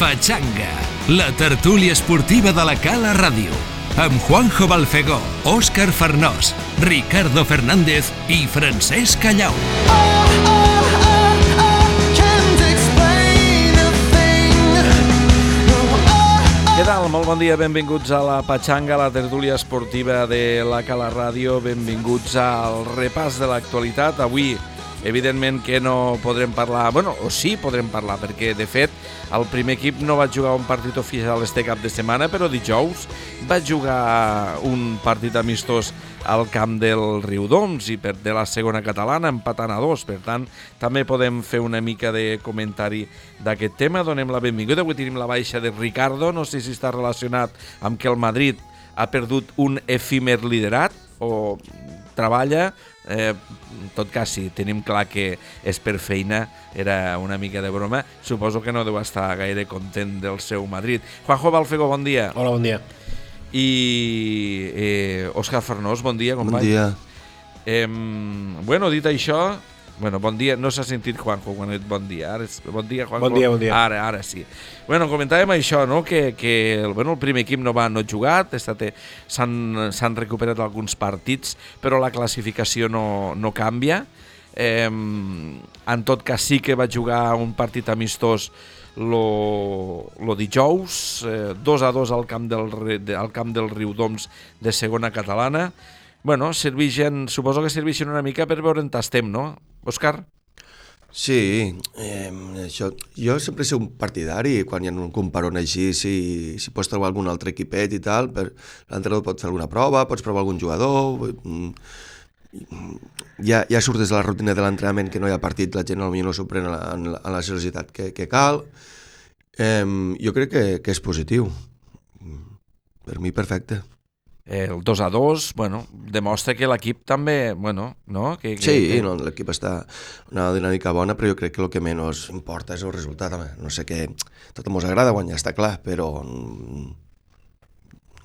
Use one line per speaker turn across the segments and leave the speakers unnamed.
Pachanga, la tertúlia esportiva de la Cala Ràdio. Amb Juanjo Balfegó, Òscar Farnós, Ricardo Fernández i Francesc Callau.
Què tal? Molt bon dia, benvinguts a la Pachanga, la tertúlia esportiva de la Cala Ràdio, benvinguts al repàs de l'actualitat. Avui, evidentment que no podrem parlar, bueno, o sí podrem parlar, perquè de fet el primer equip no va jugar un partit oficial este cap de setmana, però dijous va jugar un partit amistós al camp del Riudoms i per de la segona catalana empatant a dos. Per tant, també podem fer una mica de comentari d'aquest tema. Donem la benvinguda. Avui tenim la baixa de Ricardo. No sé si està relacionat amb que el Madrid ha perdut un efímer liderat o treballa. Eh, en tot cas, si tenim clar que és per feina, era una mica de broma, suposo que no deu estar gaire content del seu Madrid. Juanjo Balfego, bon dia.
Hola, bon dia.
I eh, Òscar Farnós, bon dia, company.
Bon dia.
Eh, bueno, dit això, bueno, bon dia, no s'ha sentit Juanjo quan dit bon dia, ara és, bon dia Juanjo.
Bon dia, bon dia.
Ara, ara sí. Bueno, comentàvem això, no?, que, que bueno, el primer equip no va no jugat, s'han recuperat alguns partits, però la classificació no, no canvia. Eh, en tot cas sí que va jugar un partit amistós lo, lo dijous, eh, 2 a 2 al camp del, de, al camp del Riudoms de segona catalana. Bueno, serveixen, suposo que serveixen una mica per veure on estem, no? Òscar?
Sí, eh, això, jo sempre sigut un partidari quan hi ha un comparon així, si, si pots trobar algun altre equipet i tal, l'entrenador pot fer alguna prova, pots provar algun jugador, mm, ja, ja surts de la rutina de l'entrenament que no hi ha partit, la gent potser no s'ho pren a la, a la seriositat que, que cal. Eh, jo crec que, que és positiu. Per mi, perfecte.
El 2 a 2, bueno, demostra que l'equip també, bueno, no? Que, que,
Sí,
que...
no, l'equip està una dinàmica bona, però jo crec que el que menys importa és el resultat. Home. No sé què, tot ens agrada guanyar, està clar, però mm,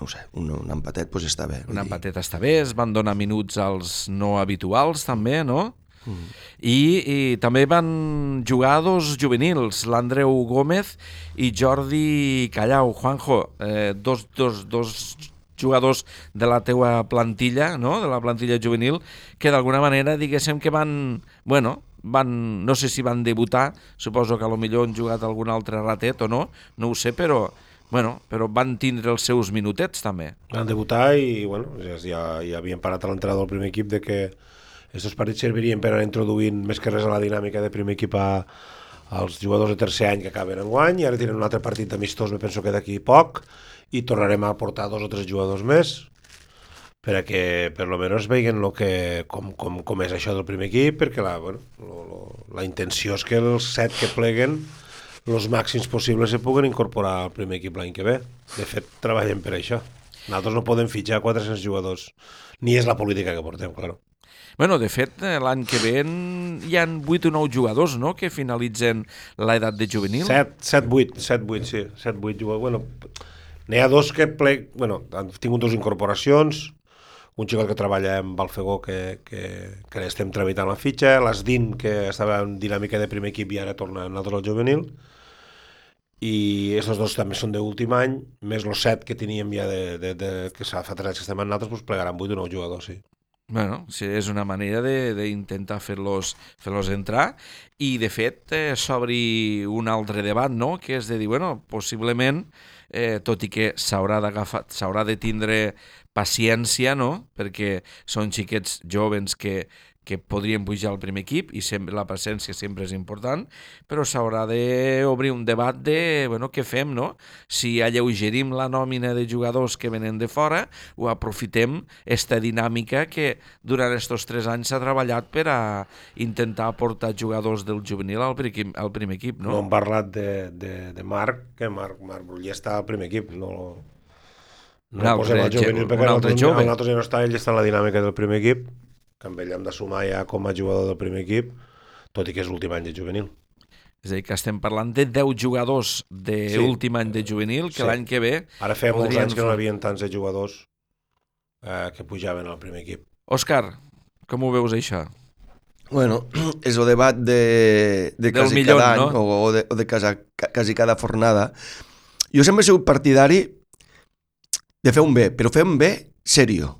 no sé, un, un empatet pues, està bé.
Un empatet està bé, es van donar minuts als no habituals també, no?
Mm.
I, I també van jugar dos juvenils, l'Andreu Gómez i Jordi Callau. Juanjo, eh, dos, dos, dos jugadors de la teua plantilla, no? de la plantilla juvenil, que d'alguna manera diguéssim que van, bueno, van, no sé si van debutar, suposo que a lo millor han jugat algun altre ratet o no, no ho sé, però, bueno, però van tindre els seus minutets també.
Van debutar i, bueno, ja, ja, havien parat a l'entrada del primer equip de que aquests partits servirien per anar introduint més que res a la dinàmica de primer equip a, als jugadors de tercer any que acaben en guany i ara tenen un altre partit amistós, me penso que d'aquí poc, i tornarem a portar dos o tres jugadors més per a que per lo menos veguen lo que, com, com, com és això del primer equip, perquè la, bueno, lo, lo, la intenció és que els set que pleguen els màxims possibles se puguen incorporar al primer equip l'any que ve. De fet, treballem per això. Nosaltres no podem fitxar 400 jugadors. Ni és la política que portem, claro.
Bueno, de fet, eh, l'any que ve hi han 8 o 9 jugadors, no?, que finalitzen l'edat de juvenil.
7, 7, 8, 7, 8, sí. 7, 8 jugadors. Bueno, n'hi ha dos que ple... bueno, han tingut dues incorporacions, un xicot que treballa en Balfegó que, que, que estem tramitant la fitxa, l'Asdin que estava en dinàmica de primer equip i ara torna a nosaltres al juvenil, i aquests dos també són d'últim any, més els set que teníem ja de, de, de, que fa tres anys que estem en nosaltres, doncs plegaran 8 o 9 jugadors, sí.
Bueno, sí, és una manera d'intentar fer-los fer entrar i, de fet, eh, s'obri un altre debat, no?, que és de dir, bueno, possiblement, tot i que s'haurà de tindre paciència, no?, perquè són xiquets jovens que, que podrien pujar al primer equip i sempre, la paciència sempre és important, però s'haurà d'obrir un debat de, bueno, què fem, no? Si alleugerim la nòmina de jugadors que venen de fora o aprofitem esta dinàmica que durant estos tres anys s'ha treballat per a intentar portar jugadors del juvenil al, pri- al primer equip,
No,
no?
hem parlat de, de, de Marc, que Marc, Marc Bruller està al primer equip, no, no
Un
el posem
altre
al juvenil, perquè
un altre jove.
el nosaltres ja no està, ell està en la dinàmica del primer equip, amb ell hem de sumar ja com a jugador del primer equip, tot i que és l'últim any de juvenil.
És a dir, que estem parlant de 10 jugadors de
Sí.
últim any de juvenil que
Sí.
l'any que ve...
Ara feia molts anys que no hi havia tants de jugadors eh, que pujaven al primer equip.
Òscar, com ho veus això?
Bueno, és el debat de, de quasi
millón,
cada any
no?
o, o de, o de casa, ca- quasi cada fornada. Jo sempre he sigut partidari de fer un bé, però fer un bé serio.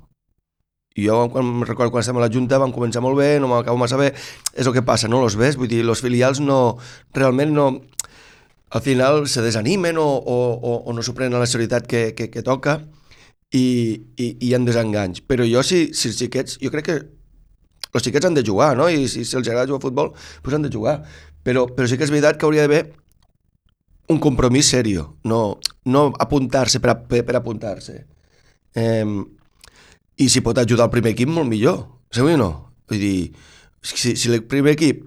I jo, quan recordo, quan estem a la Junta, vam començar molt bé, no m'acabo massa bé, és el que passa, no? Los ves, vull dir, los filials no, realment no, al final se desanimen o, o, o, o no s'ho prenen la seriositat que, que, que toca i, i, i hi ha desenganys. Però jo, si, si els xiquets, jo crec que els xiquets han de jugar, no? I si, si els agrada jugar a futbol, doncs han de jugar. Però, però sí que és veritat que hauria d'haver un compromís serio, no, no apuntar-se per, per, per apuntar-se. Eh, I si pot ajudar el primer equip, molt millor. Sabeu o no? Vull dir, si, si el primer equip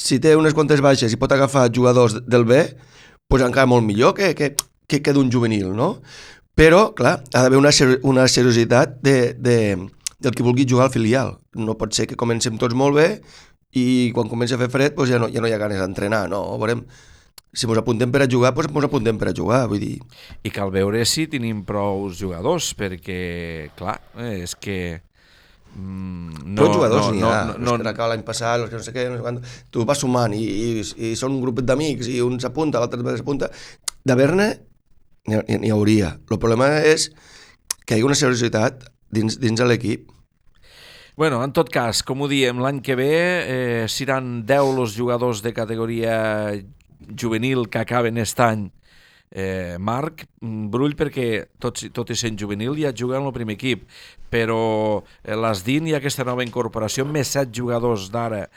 si té unes quantes baixes i pot agafar jugadors del B, doncs encara molt millor que, que, que, que d'un juvenil, no? Però, clar, ha d'haver una, ser, una seriositat de, de, del que vulgui jugar al filial. No pot ser que comencem tots molt bé i quan comença a fer fred doncs ja, no, ja no hi ha ganes d'entrenar, no? Veurem, si ens apuntem per a jugar, doncs ens apuntem per a jugar, vull dir...
I cal veure si tenim prou jugadors, perquè, clar, és que... Mm,
No, Tots jugadors
no,
n'hi
no,
ha,
no,
els
no,
que era l'any passat, els que no sé què, no sé quant, tu vas sumant i, i, i són un grup d'amics i un s'apunta, l'altre s'apunta. D'haver-ne n'hi ha- n'hi hauria. El problema és que hi ha una seriositat dins, dins de l'equip.
Bueno, en tot cas, com ho diem, l'any que ve eh, seran 10 els jugadors de categoria juvenil que acaben aquest any eh, Marc mm, Brull perquè tot, tot i sent juvenil ja juga en el primer equip però eh, l'Asdin ha aquesta nova incorporació més set jugadors d'ara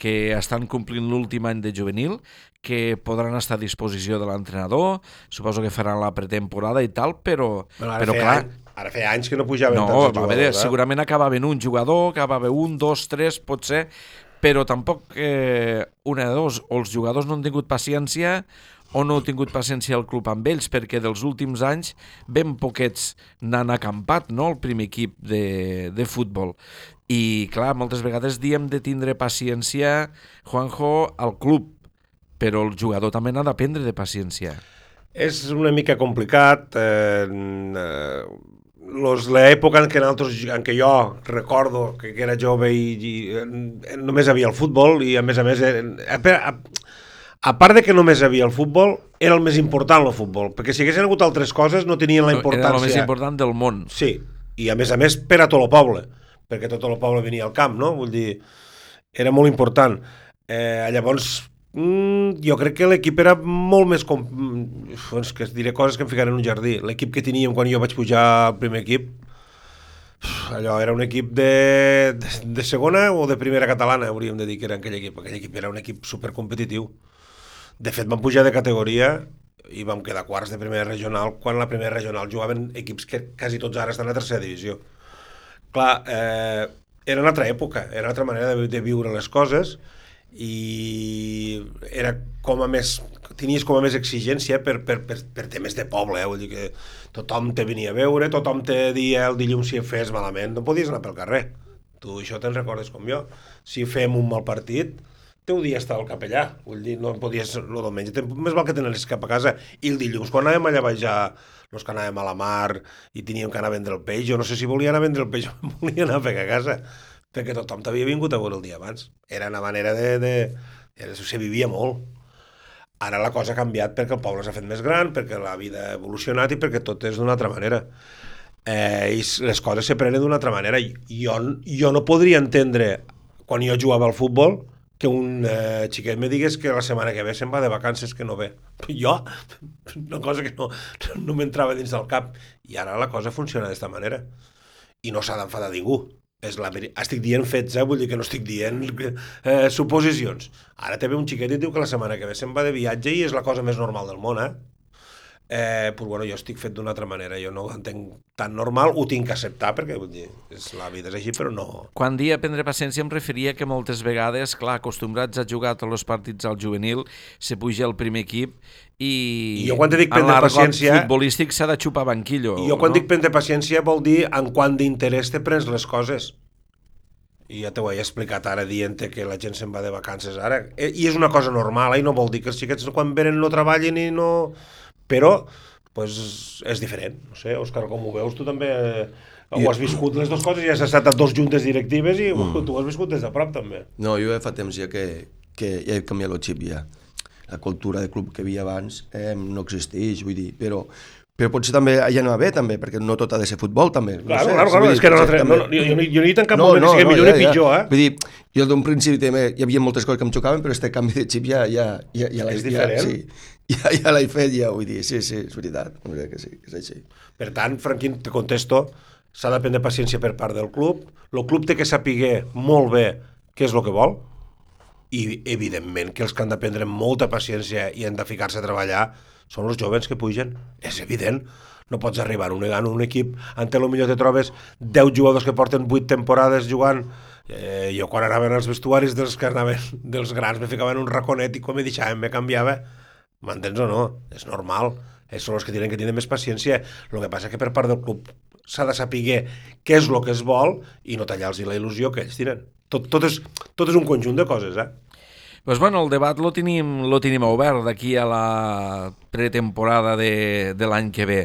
que estan complint l'últim any de juvenil que podran estar a disposició de l'entrenador suposo que faran la pretemporada i tal però, però
feia
clar,
any, ara feia anys que no pujaven
no,
tants jugadors.
veure,
eh?
segurament acabaven un jugador, acabava un, dos, tres, potser, però tampoc eh, una de dos, o els jugadors no han tingut paciència o no ha tingut paciència el club amb ells, perquè dels últims anys ben poquets n'han acampat, no?, el primer equip de, de futbol. I, clar, moltes vegades diem de tindre paciència, Juanjo, al club, però el jugador també n'ha d'aprendre de paciència.
És una mica complicat. Eh, eh, los, l'època en què, nosaltres, en què jo recordo que, que era jove i, i eh, només havia el futbol i a més a més eh, a, a, a part de que només havia el futbol era el més important el futbol perquè si haguessin hagut altres coses no tenien la importància
Era el més important del món.
Sí, i a més a més per a tot el poble, perquè tot el poble venia al camp, no? Vull dir, era molt important. Eh, llavors, mm, jo crec que l'equip era molt més... Com... És que diré coses que em ficaré en un jardí. L'equip que teníem quan jo vaig pujar al primer equip, allò era un equip de, de, de segona o de primera catalana, hauríem de dir que era aquell equip. Aquell equip era un equip supercompetitiu. De fet, vam pujar de categoria i vam quedar quarts de primera regional quan la primera regional jugaven equips que quasi tots ara estan a tercera divisió. Clar, eh, era una altra època, era una altra manera de, de viure les coses i era com a més tenies com a més exigència per, per, per, per temes de poble, eh? vull dir que tothom te venia a veure, tothom te dia el dilluns si fes malament, no podies anar pel carrer. Tu això te'n recordes com jo. Si fem un mal partit, teu dia està al capellà, vull dir, no podies, el diumenge, més val que t'anaves cap a casa, i el dilluns, quan anàvem allà a, los que anàvem a la mar i teníem que anar a vendre el peix, jo no sé si volia anar a vendre el peix volia anar a fer a casa, perquè tothom t'havia vingut a veure el dia abans. Era una manera de... de, de se vivia molt. Ara la cosa ha canviat perquè el poble s'ha fet més gran, perquè la vida ha evolucionat i perquè tot és d'una altra manera. Eh, I les coses se prenen d'una altra manera. Jo, jo no podria entendre, quan jo jugava al futbol, que un eh, xiquet me digués que la setmana que ve se'n va de vacances que no ve. Jo, una cosa que no, no m'entrava dins del cap. I ara la cosa funciona d'esta manera. I no s'ha d'enfadar ningú. És la. Estic dient fets, eh? vull dir que no estic dient eh, suposicions. Ara ve un xiquet i diu que la setmana que ve se'n va de viatge i és la cosa més normal del món, eh? Eh, pues bueno, jo estic fet d'una altra manera, jo no ho entenc tan normal, ho tinc que acceptar perquè vull dir, és, la vida és així, però no...
Quan dia prendre paciència em referia que moltes vegades, clar, acostumbrats a jugar tots els partits al juvenil, se puja al primer equip i...
I jo quan dic
en
prendre paciència-
futbolístic s'ha de xupar banquillo.
I jo quan
no?
dic prendre paciència vol dir en quant d'interès te prens les coses. I ja t'ho he explicat ara dient que la gent se'n va de vacances ara. Eh, I és una cosa normal, eh? i no vol dir que els xiquets quan venen no treballin i no... Però, pues, és diferent. No sé, Òscar, com ho veus? Tu també ho has viscut les dues coses i has estat a dos juntes directives i mm. tu ho has viscut des de prop també.
No, jo ja fa temps ja que, que ja he canviat el xip ja. La cultura de club que havia abans eh, no existeix, vull dir, però, però potser també ja no va bé, també, perquè no tot ha de ser futbol, també. No
Claro,
sé,
claro, claro,
vull
és
dir,
que no,
potser
no, no, jo, jo, no- jo no he dit en cap moment que sigui millor ni pitjor, eh?
Vull dir, jo d'un principi també hi havia moltes coses que em xocaven, però este canvi de xip ja, ja, ja, ja l'he? Ja, sí, ja, ja l'he fet, ja, vull dir, sí, sí, és veritat, és veritat que sí, que és així.
Per tant, Franquín, te contesto, s'ha de prendre paciència per part del club, el club té que saber molt bé què és el que vol, i evidentment que els que han de prendre molta paciència i han de ficar-se a treballar són els jovens que pugen, és evident. No pots arribar a un, a un equip en què potser te trobes 10 jugadors que porten 8 temporades jugant Eh, jo quan anaven als vestuaris dels que anaven dels grans me ficaven un raconet i quan me deixaven me canviava m'entens o no? És normal ells són els que tenen que tenir més paciència el que passa que per part del club s'ha de saber què és el que es vol i no tallar-los la il·lusió que ells tenen tot, tot, és, tot és un conjunt de coses eh?
Pues bueno, el debat lo tenim, lo tenim obert d'aquí a la pretemporada de, de l'any que ve.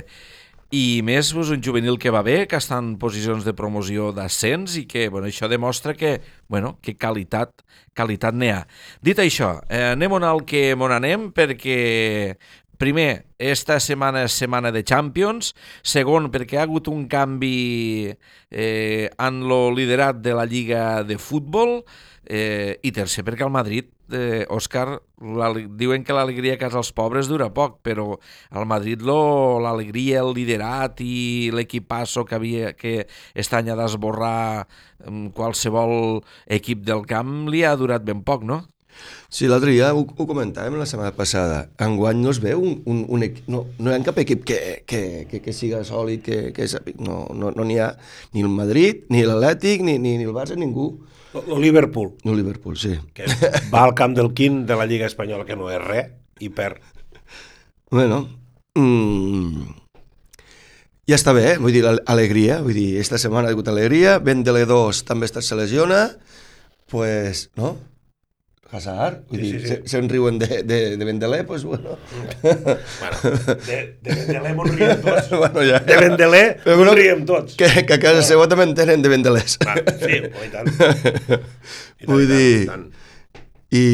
I més pues, un juvenil que va bé, que està en posicions de promoció d'ascens i que bueno, això demostra que, bueno, que qualitat qualitat n'hi ha. Dit això, eh, anem on al que mon anem perquè primer, esta setmana és setmana de Champions, segon, perquè ha hagut un canvi eh, en lo liderat de la Lliga de Futbol, eh, i tercer, perquè el Madrid, eh, Òscar, diuen que l'alegria a casa dels pobres dura poc, però al Madrid l'alegria, el liderat i l'equipasso que, havia, que este any d'esborrar mm, qualsevol equip del camp li ha durat ben poc, no?
Sí, l'altre dia ho, ho comentàvem la setmana passada. Enguany no es veu un, un, un no, no hi ha cap equip que, que, que, que siga sòlid, que, que sàpiga- no no no n'hi ha ni el Madrid, ni l'Atlètic, ni, ni, ni el Barça, ningú.
El Liverpool
el Liverpool, sí.
que va al camp del quint de la Lliga Espanyola que no és res i perd
Bueno, mm, ja està bé, eh? vull dir, alegria, vull dir, esta setmana ha hagut alegria, Vendele 2 també està se lesiona, pues, no? Hazard, vull
Sí,
dir,
sí, sí.
se- se'n riuen de, de, de Vendelé, pues bueno.
bueno, de, de Vendelé mos riem tots
bueno, ja.
de Vendelé mos
bueno,
riem tots
Que, que a casa seva també en tenen de Vendelés.
Ah, sí, oh, i tant. I
Vull
tant,
dir-
i tant.
I,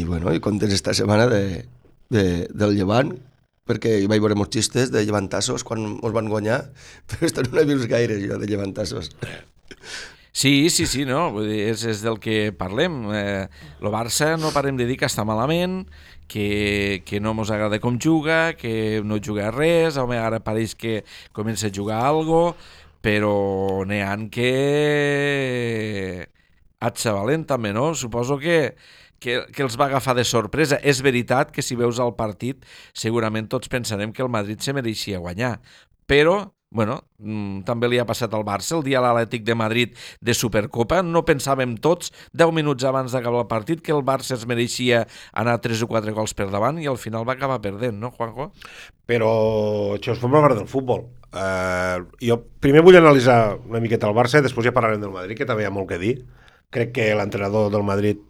i bueno, i contents esta setmana de, de, del Llevant, perquè hi vaig veure molts xistes de llevantassos quan ens van guanyar, però esto no he vist gaire jo de llevantassos.
Sí, sí, sí, no, vull dir, és, és del que parlem. Eh, el Barça no parem de dir que està malament, que, que no mos agrada com juga, que no juga res, home, ara pareix que comença a jugar algo, però n'hi ha que... Atxa valent també, no? Suposo que, que, que els va agafar de sorpresa. És veritat que si veus el partit segurament tots pensarem que el Madrid se mereixia guanyar, però bueno, mm, també li ha passat al Barça el dia a l'Atlètic de Madrid de Supercopa. No pensàvem tots, 10 minuts abans d'acabar el partit, que el Barça es mereixia anar 3 o 4 gols per davant i al final va acabar perdent, no, Juanjo?
Però això és forma part del futbol. Uh, jo primer vull analitzar una miqueta el Barça i després ja parlarem del Madrid, que també hi ha molt que dir. Crec que l'entrenador del Madrid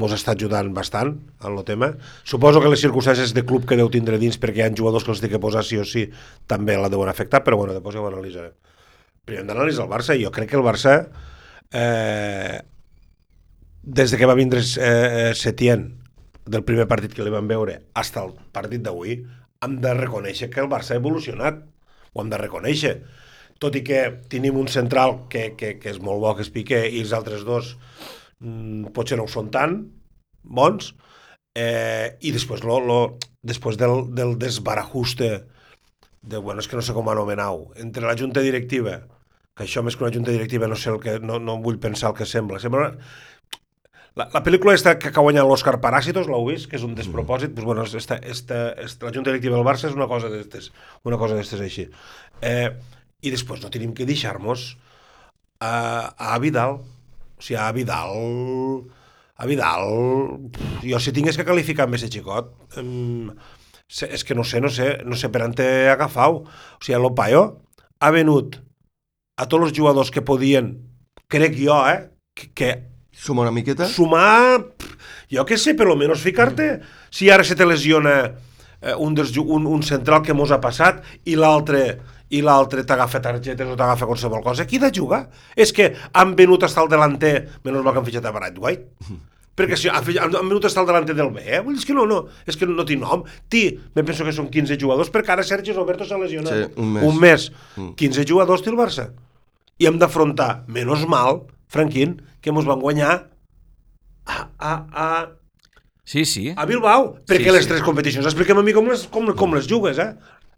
mos està ajudant bastant en el tema. Suposo que les circumstàncies de club que deu tindre dins perquè hi ha jugadors que els té que posar sí o sí també la deuen afectar, però bueno, després ja ho analitzarem. Primer hem d'analitzar el Barça jo crec que el Barça eh, des de que va vindre eh, Setién del primer partit que li van veure fins al partit d'avui hem de reconèixer que el Barça ha evolucionat ho hem de reconèixer tot i que tenim un central que, que, que és molt bo que es pique i els altres dos mm, potser no ho són tant bons eh, i després, lo, lo, després del, del desbarajuste de, bueno, és que no sé com anomenar-ho, entre la junta directiva, que això més que una junta directiva no sé el que, no, no vull pensar el que sembla, sembla la, la pel·lícula esta que ha guanyat l'Òscar Paràsitos, l'heu vist? Que és un despropòsit. Pues, bueno, esta, esta, esta, la Junta Directiva del Barça és una cosa d'estes, una cosa d'estes així. Eh, I després no tenim que deixar-nos a, a Vidal. Sigui, a Vidal... A Vidal... Jo si tingués que qualificar més a xicot... Se- és que no sé, no sé, no sé per on té agafau. O sigui, l'Opaio ha venut a tots els jugadors que podien, crec jo, eh, que, que
Suma una miqueta?
sumar, jo què sé, per lo menos ficar-te. Si ara se te lesiona eh, un, dels, un, un central que mos ha passat i l'altre i l'altre t'agafa targetes o t'agafa qualsevol cosa, qui de jugar? És que han venut hasta el delanter, menys mal que han fitxat a Brad White, perquè si han, han venut hasta el delanter del B, eh? Vull dir, és que no, no, és que no tinc nom. Ti, me penso que són 15 jugadors, perquè ara Sergi Roberto s'ha lesionat.
Sí, un mes.
Un mes. 15 jugadors té el Barça. I hem d'afrontar, menys mal, Franquín, que mos van guanyar a, a, a,
Sí, sí.
a Bilbao, perquè
Sí,
les
sí.
tres competicions, expliquem a mi com les, com, com les jugues, eh?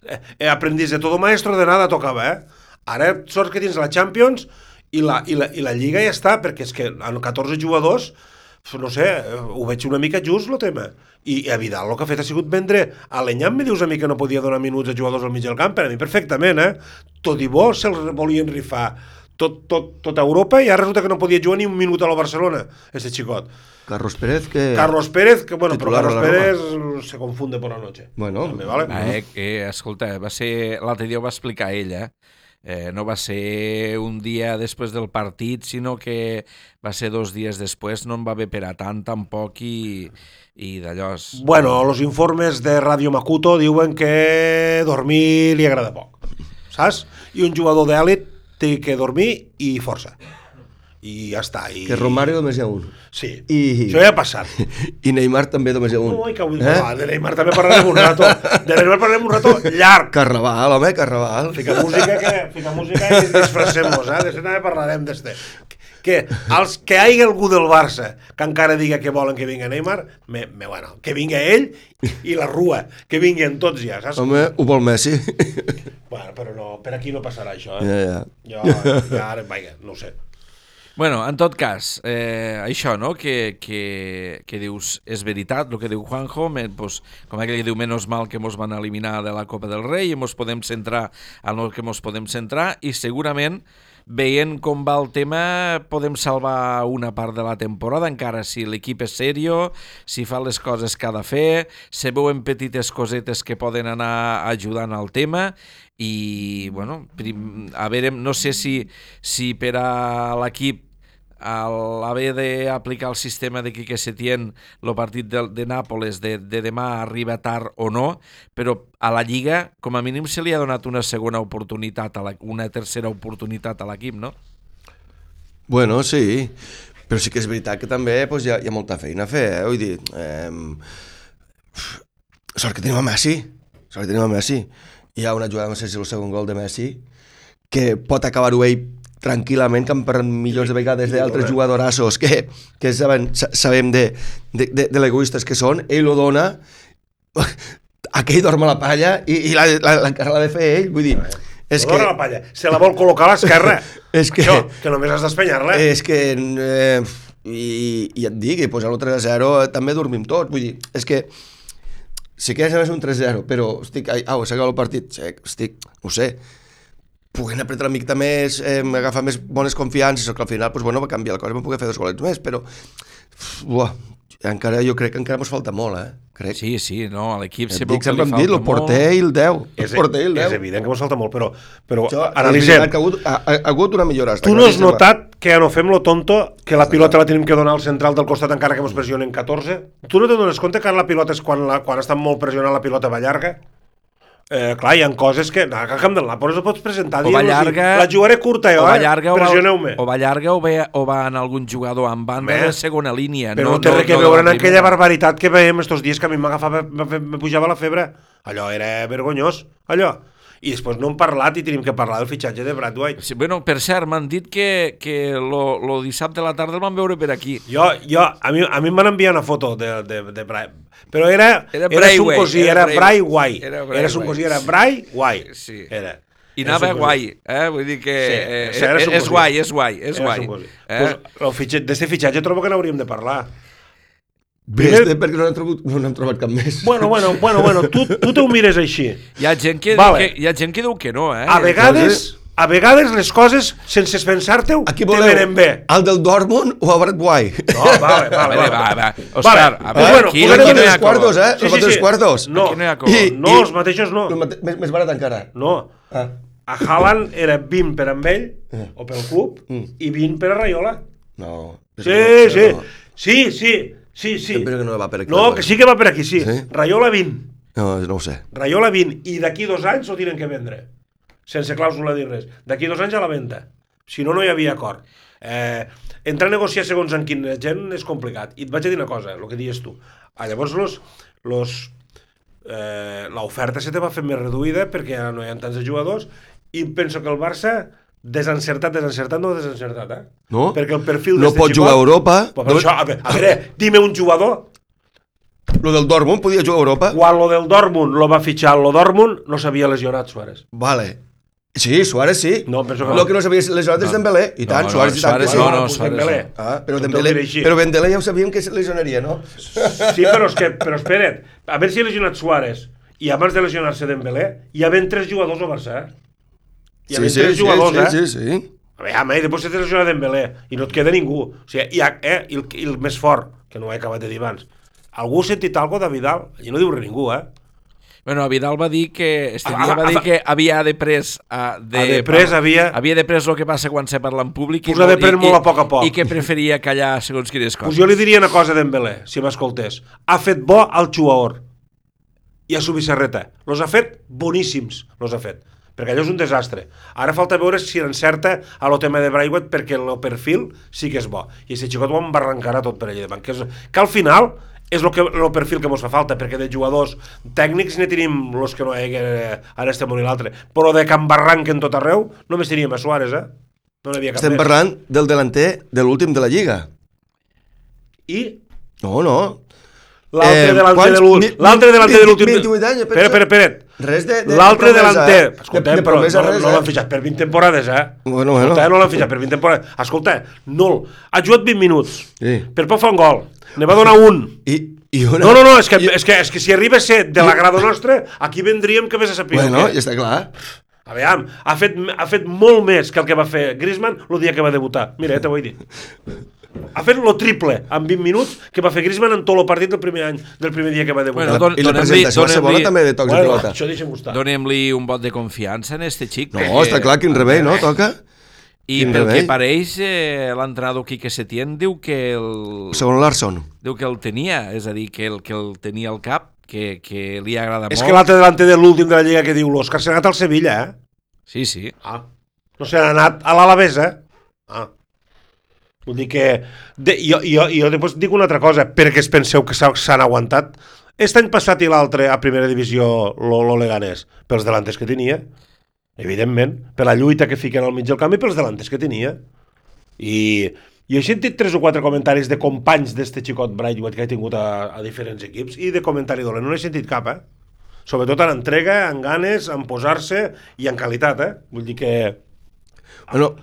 Eh, He aprendit de todo maestro, de nada tocava, eh? Ara sort que tens la Champions i la, i la, i la Lliga ja està, perquè és que amb 14 jugadors, no sé, eh, ho veig una mica just, el tema. I, i a Vidal el que ha fet ha sigut vendre a l'Enyam, me dius a mi que no podia donar minuts a jugadors al mig del camp, per a mi perfectament, eh? Tot i bo se'ls volien rifar tot, tot, tota Europa i ara resulta que no podia jugar ni un minut a la Barcelona, este xicot.
Carlos Pérez, que...
Carlos Pérez, que bueno, però Carlos Pérez se confunde por la noche.
Bueno,
També, vale?
Ah, eh, eh, escolta, va ser... L'altre dia ho va explicar ella, eh, no va ser un dia després del partit, sinó que va ser dos dies després, no en va haver per a tant tampoc i, i d'allò... és-
Bueno, los informes de Radio Makuto diuen que dormir li agrada poc, saps? I un jugador d'èlit té que dormir i força. I ja està. I...
que Romario només hi ha un.
Sí,
I-
això ja ha passat.
I Neymar també només hi ha un.
Ui, que avui...
Eh?
De Neymar també parlarem un rato. De Neymar parlarem un rato llarg.
Carnaval, home, Carnaval.
Fica música, que, fica música i disfressem-nos, eh? D'això també parlarem d'este. Que, els, que hi hagi algú del Barça que encara diga que volen que vinga Neymar, me, me, bueno, que vinga ell i la Rua, que vinguin tots ja, saps?
Home, ho vol Messi.
Bueno, però no, per aquí no passarà això,
ja,
eh?
ja.
Jo, ja ara, vaja, no ho sé.
Bueno, en tot cas, eh, això, no?, que, que, que dius, és veritat el que diu Juanjo, me, pues, com aquell que diu, menys mal que mos van eliminar de la Copa del Rei i mos podem centrar en el que mos podem centrar i segurament veient com va el tema, podem salvar una part de la temporada, encara si l'equip és serio, si fa les coses que ha de fer, se veuen petites cosetes que poden anar ajudant al tema. I, bueno, prim, a veure, no sé si, si per a l'equip a l'haver d'aplicar el sistema de Quique Setién el partit de, de Nàpoles de, de demà arriba tard o no, però a la Lliga com a mínim se li ha donat una segona oportunitat, a la, una tercera oportunitat a l'equip, no?
Bueno, sí, però sí que és veritat que també pues, hi, ha, hi ha molta feina a fer, eh? vull dir, eh, sort que tenim a Messi, sort que tenim a Messi, hi ha una jugada, no sé si el segon gol de Messi, que pot acabar-ho ell tranquil·lament, que han parlat milions de vegades d'altres jugadorassos que, que saben, sa- sabem de, de, de, de l'egoistes que són, ell ho dona, aquell dorm a la palla i, i la, la, encara l'ha de fer ell, vull dir, és que...
la palla, se la vol col·locar a l'esquerra.
És que-
Això, que només has d'espanyar-la.
És que... Eh, i, I et digui, pues, a l'1 3 0 també dormim tots. Vull dir, és que sí que és a un 3-0, però estic, au, s'ha acabat el partit, estic, no ho sé, puguin apretar una mica més, eh, agafar més bones confiances, que al final, pues, bueno, va canviar la cosa, vam poder fer dos golets més, però, buah, encara, jo crec que encara ens falta molt, eh? Crec.
Sí, sí, no, a l'equip
Et
se veu
dic,
que
sempre
li
hem dit, el porter i el 10. El
és,
porter i el
és
10.
evident que mos falta molt, però, però
és
analitzem.
que ha hagut, ha, ha, ha hagut una millora. està
Tu no has notat que ja no fem lo tonto, que la pilota la tenim que donar al central del costat encara que ens pressionen 14? Tu no te dones compte que ara la pilota és quan, la, quan està molt pressionant la pilota va llarga? Eh, clar, hi ha coses que... No, que Camp del Nàpols ho pots presentar.
O va llarga...
La jugaré curta, jo,
o va
eh?
llarga, o va,
Pressioneu-me.
o va llarga o, ve, o va en algun jugador en banda
Home,
de segona línia.
Però no,
no,
té res que
no
veure en aquella barbaritat que veiem estos dies que a mi m'agafava, me pujava la febre. Allò era vergonyós, allò. I després no hem parlat i tenim que parlar del fitxatge de Brad White.
Sí, bueno, per cert, m'han dit que, que lo, lo dissabte a la tarda el van veure per aquí.
Jo, jo, a mi, a mi em van enviar una foto de, de, de Bray, però era,
Era
era
Bray
un
Way,
cosí,
era
era
Bray- era
Era, un cosí, era
sí.
Bray Guai.
Sí.
Era.
I anava guai, eh? Vull dir que
Sí,
eh, eh, és guai, és guai, és
Era
guai. Eh?
Pues, el fitxatge, fitxatge trobo que n'hauríem de parlar. Primer-
este perquè no n'hem trobat, no n'hem trobat cap més.
Bueno, bueno, bueno, bueno tu, tu te ho mires així.
Hi ha gent que,
Vale.
que, hi ha gent que diu que no, eh?
A vegades, a vegades les coses, sense pensar-te-ho,
Aquí
te venen bé.
el del Dortmund o a Brad White?
No, vale, vale,
Vale,
vale.
va, va. Òscar, a
pues
veure,
bueno,
aquí, aquí no hi ha
quartos, eh? Els tres quartos.
No,
Aquí no hi ha.
I-
no, els mateixos no.
El mate- Més, més barat encara.
No.
Ah.
A Haaland era 20 per amb ell,
Eh.
o pel club,
Mm.
i 20 per a Raiola.
No.
Sí, sí,
no.
sí, sí, sí, sí.
Sempre que no va per aquí.
No, que sí que va per aquí, sí.
Sí?
Raiola 20.
No, no ho sé.
Raiola 20. I d'aquí dos anys ho tenen que vendre. sense clàusula ni res. D'aquí dos anys a la venda. Si no, no hi havia acord. Eh, entrar a negociar segons en quin gent és complicat. I et vaig a dir una cosa, el que dius tu. Ah, llavors, los, los, eh, l'oferta se te va fer més reduïda perquè ja no hi ha tants de jugadors i penso que el Barça desencertat, desencertat, no desencertat, eh?
No?
Perquè el perfil
No pot jugar a Europa.
Però, per això, a, veure, a veure, dime un jugador
Lo del Dortmund podia jugar a Europa?
quan lo del Dortmund lo va fitxar lo Dortmund no s'havia lesionat Suárez.
Vale. Sí, Suárez sí.
No, penso que no.
Lo que no sabia lesionat és Dembélé. I tant,
no,
Suárez i tant que
Suárez
sí.
no, no, Suárez
Dembélé.
no.
Ah, però Dembélé, però Dembélé ja ho sabíem que se lesionaria, no?
Sí, però és que, però espera't, a veure si ha lesionat Suárez i abans de lesionar-se Dembélé, hi havien tres jugadors al Barça, eh? Hi havia tres jugadors,
sí,
eh?
sí, sí.
A veure, home, i després se lesiona Dembélé i no et queda ningú. O sigui, hi ha, eh, i el, i el més fort, que no ho he acabat de dir abans, algú ha sentit alguna de Vidal? Allí no diu res ningú, eh?
Bueno, Vidal va dir que este
Ah,
dia
ah,
va dir que havia de pres uh, de,
Ha de pres, havia-
havia de pres el que passa quan se parla en públic
Pues ha de pres molt a poc a poc.
i que preferia callar segons quines
Pues
coses.
jo li diria una cosa a Dembélé, si m'escoltés. Ha fet bo al jugador i a su Vicerreta. Los ha fet boníssims, los ha fet. Perquè allò és un desastre. Ara falta veure si encerta a lo tema de Braithwaite perquè el perfil sí que és bo. I aquest xicot ho embarrancarà tot per allà davant. Que, és, que al final és el, que, el perfil que ens fa falta, perquè de jugadors tècnics ne tenim els que no hi ha, eh, ara estem un i l'altre. Però de que embarranquen tot arreu, només teníem a Suárez, eh? No n'hi havia cap
Estem
més.
parlant del delanter de l'últim de la Lliga.
I
No, no.
L'altre
Eh,
delanter de l'últim. L'altre delanter de l'últim.
28 anys, pensa.
Espera, espera, espera.
Res de- de
L'altre delanter.
eh?
Escolta,
De- de
però no,
res,
no
eh?
l'han fitxat per 20 temporades, eh?
Bueno, bueno.
Escolta, no l'han fitxat per 20 temporades. Escolta, no, ha jugat 20 minuts.
Sí.
Per poc fa un gol. Ne va donar un.
I, i una...
No, no, no, és que,
I,
és que, és que si arriba a ser de l'agrado nostre, aquí vendríem que vés a saber
Bueno, ja està clar.
A veure, ha fet, ha fet molt més que el que va fer Griezmann el dia que va debutar. Mira, eh, te ho he dit. Ha fet lo triple en 20 minuts que va fer Griezmann en tot el partit del primer any, del primer dia que va debutar.
Bueno, don-
I la
donem-li-
presentació a Cebola
donem-li-
també de tocs de
bueno,
pilota.
això deixa'm gustar.
Donem-li un vot de confiança en este xic.
No,
perquè-
està clar, quin rebell, no? Toca.
I
quin
pel que
remei.
pareix, eh, l'entrenador Quique Setién diu que el,
Segon Larson.
diu que el tenia, és a dir, que el, que el tenia al cap, que, que li agrada
És
molt.
que l'altre delante de l'últim de la Lliga que diu l'Òscar s'ha anat al Sevilla, eh?
Sí, sí.
Ah. No se n'ha anat a l'Alavés, eh? Ah. Vull dir que... De, jo, jo, jo després dic una altra cosa, perquè es penseu que s'ha- s'han aguantat. Este any passat i l'altre a primera divisió lo, lo Leganés, pels delanters que tenia, evidentment, per la lluita que fiquen al mig del camp i pels delanters que tenia. I, i he sentit tres o quatre comentaris de companys d'este xicot Braithwaite que he tingut a, a diferents equips i de comentari dolent. No n'he sentit cap, eh? Sobretot en entrega, en ganes, en posar-se i en qualitat, eh? Vull dir que...
Bueno,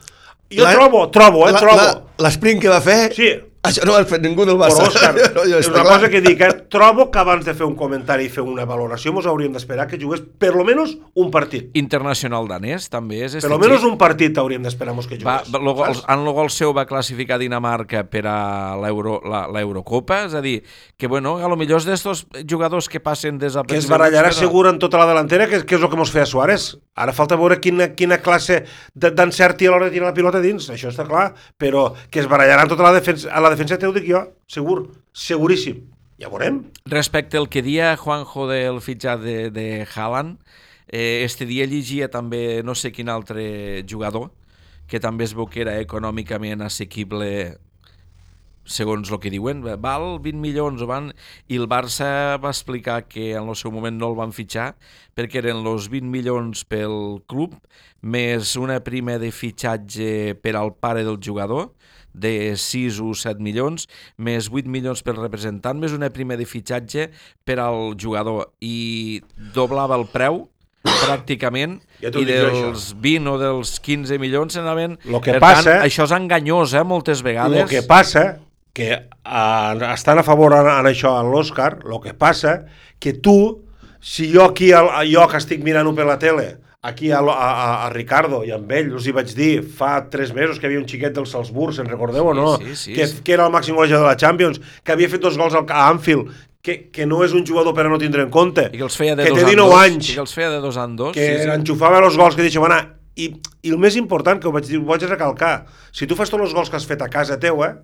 Jo
la-
trobo, trobo, eh?
la-
trobo.
la- L'esprint que va fer,
Sí.
això no ho ha fet ningú del Barça.
Però, Òscar,
No,
és una
clar.
cosa que dic, eh? trobo que abans de fer un comentari i fer una valoració mos hauríem d'esperar que jugués per lo menos un partit.
Internacional danès, també és.
Per lo menos un partit hauríem d'esperar mos que jugués.
va, lo, el, en el gol seu va classificar Dinamarca per a l'Euro- la- l'Eurocopa, és a dir, que bueno, a lo millor és d'estos jugadors que passen
que
desapercebuts.
es barallarà
però-
segur en tota la delantera, que, que és el que mos feia Suárez. Ara falta veure quina, quina classe de- d'encert ha a l'hora de tirar la pilota dins, això està clar, però que es barallarà en tota la defensa, a la defensa t'ho dic jo, segur, seguríssim. Ja veurem.
Respecte al que dia Juanjo del fitxat de, de Haaland, eh, este dia llegia també no sé quin altre jugador, que també es veu que era econòmicament assequible segons el que diuen, val 20 milions o van, i el Barça va explicar que en el seu moment no el van fitxar perquè eren els 20 milions pel club més una prima de fitxatge per al pare del jugador de 6 o 7 milions, més 8 milions pel representant, més una prima de fitxatge per al jugador i doblava el preu pràcticament
Ja
i dels 20 o dels 15 milions se n'anaven...
Lo que
per
passa-
tant, això és enganyós, eh, moltes vegades.
El que passa, que uh, estan a favor en, en això en l'Òscar, el que passa que tu, si jo aquí, al- jo que estic mirant-ho per la tele, aquí a, a, a, a Ricardo i amb ell us hi vaig dir fa tres mesos que havia un xiquet del Salzburg, se'n recordeu o no?
sí, sí,
que,
sí.
que era el màxim golejador de la Champions, que havia fet dos gols al, a Anfield, que, que no és un jugador per a no tindre en compte,
I que els feia de
que
dos
té
en
19
dos.
anys,
I que els feia de dos en dos.
que
sí, sí.
enxufava els gols que deixa anar i, i el més important que ho vaig dir, ho vaig recalcar si tu fas tots els gols que has fet a casa teu eh,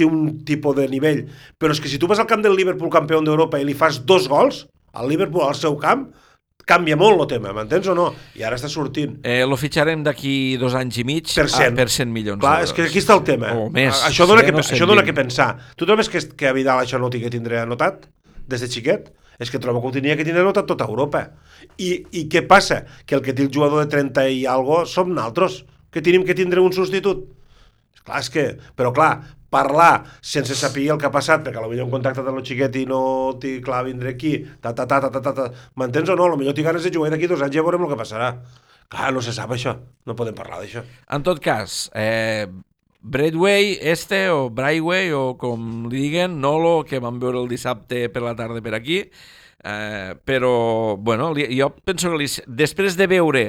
té un tipus de nivell però és que si tu vas al camp del Liverpool campió d'Europa i li fas dos gols al Liverpool al seu camp canvia molt el tema, m'entens o no? I ara està sortint.
Eh, lo fitxarem d'aquí dos anys i mig
Per cent.
a, per 100 milions
Clar, és que aquí està el tema.
O més,
A- Això dona, que,
o
això dona
120.
que pensar. Tu trobes que, que a Vidal això no ho tingué tindre anotat des de xiquet? És que trobo que ho tenia que tindre anotat tota Europa. I, I què passa? Que el que té el jugador de 30 i algo som naltros, que tenim que tindre un substitut. Clar, és que... Però clar, parlar sense saber el que ha passat, perquè potser un contacte de lo xiquet i no té clar vindre aquí, ta, ta, ta, ta, ta, ta, ta. m'entens o no? Potser té ganes de jugar d'aquí dos anys ja veurem el que passarà. Clar, no se sap això, no podem parlar d'això.
En tot cas, eh, Bradway, este, o Brightway, o com li diguen, Nolo, que vam veure el dissabte per la tarda per aquí, eh, però, bueno, li, jo penso que li, després de veure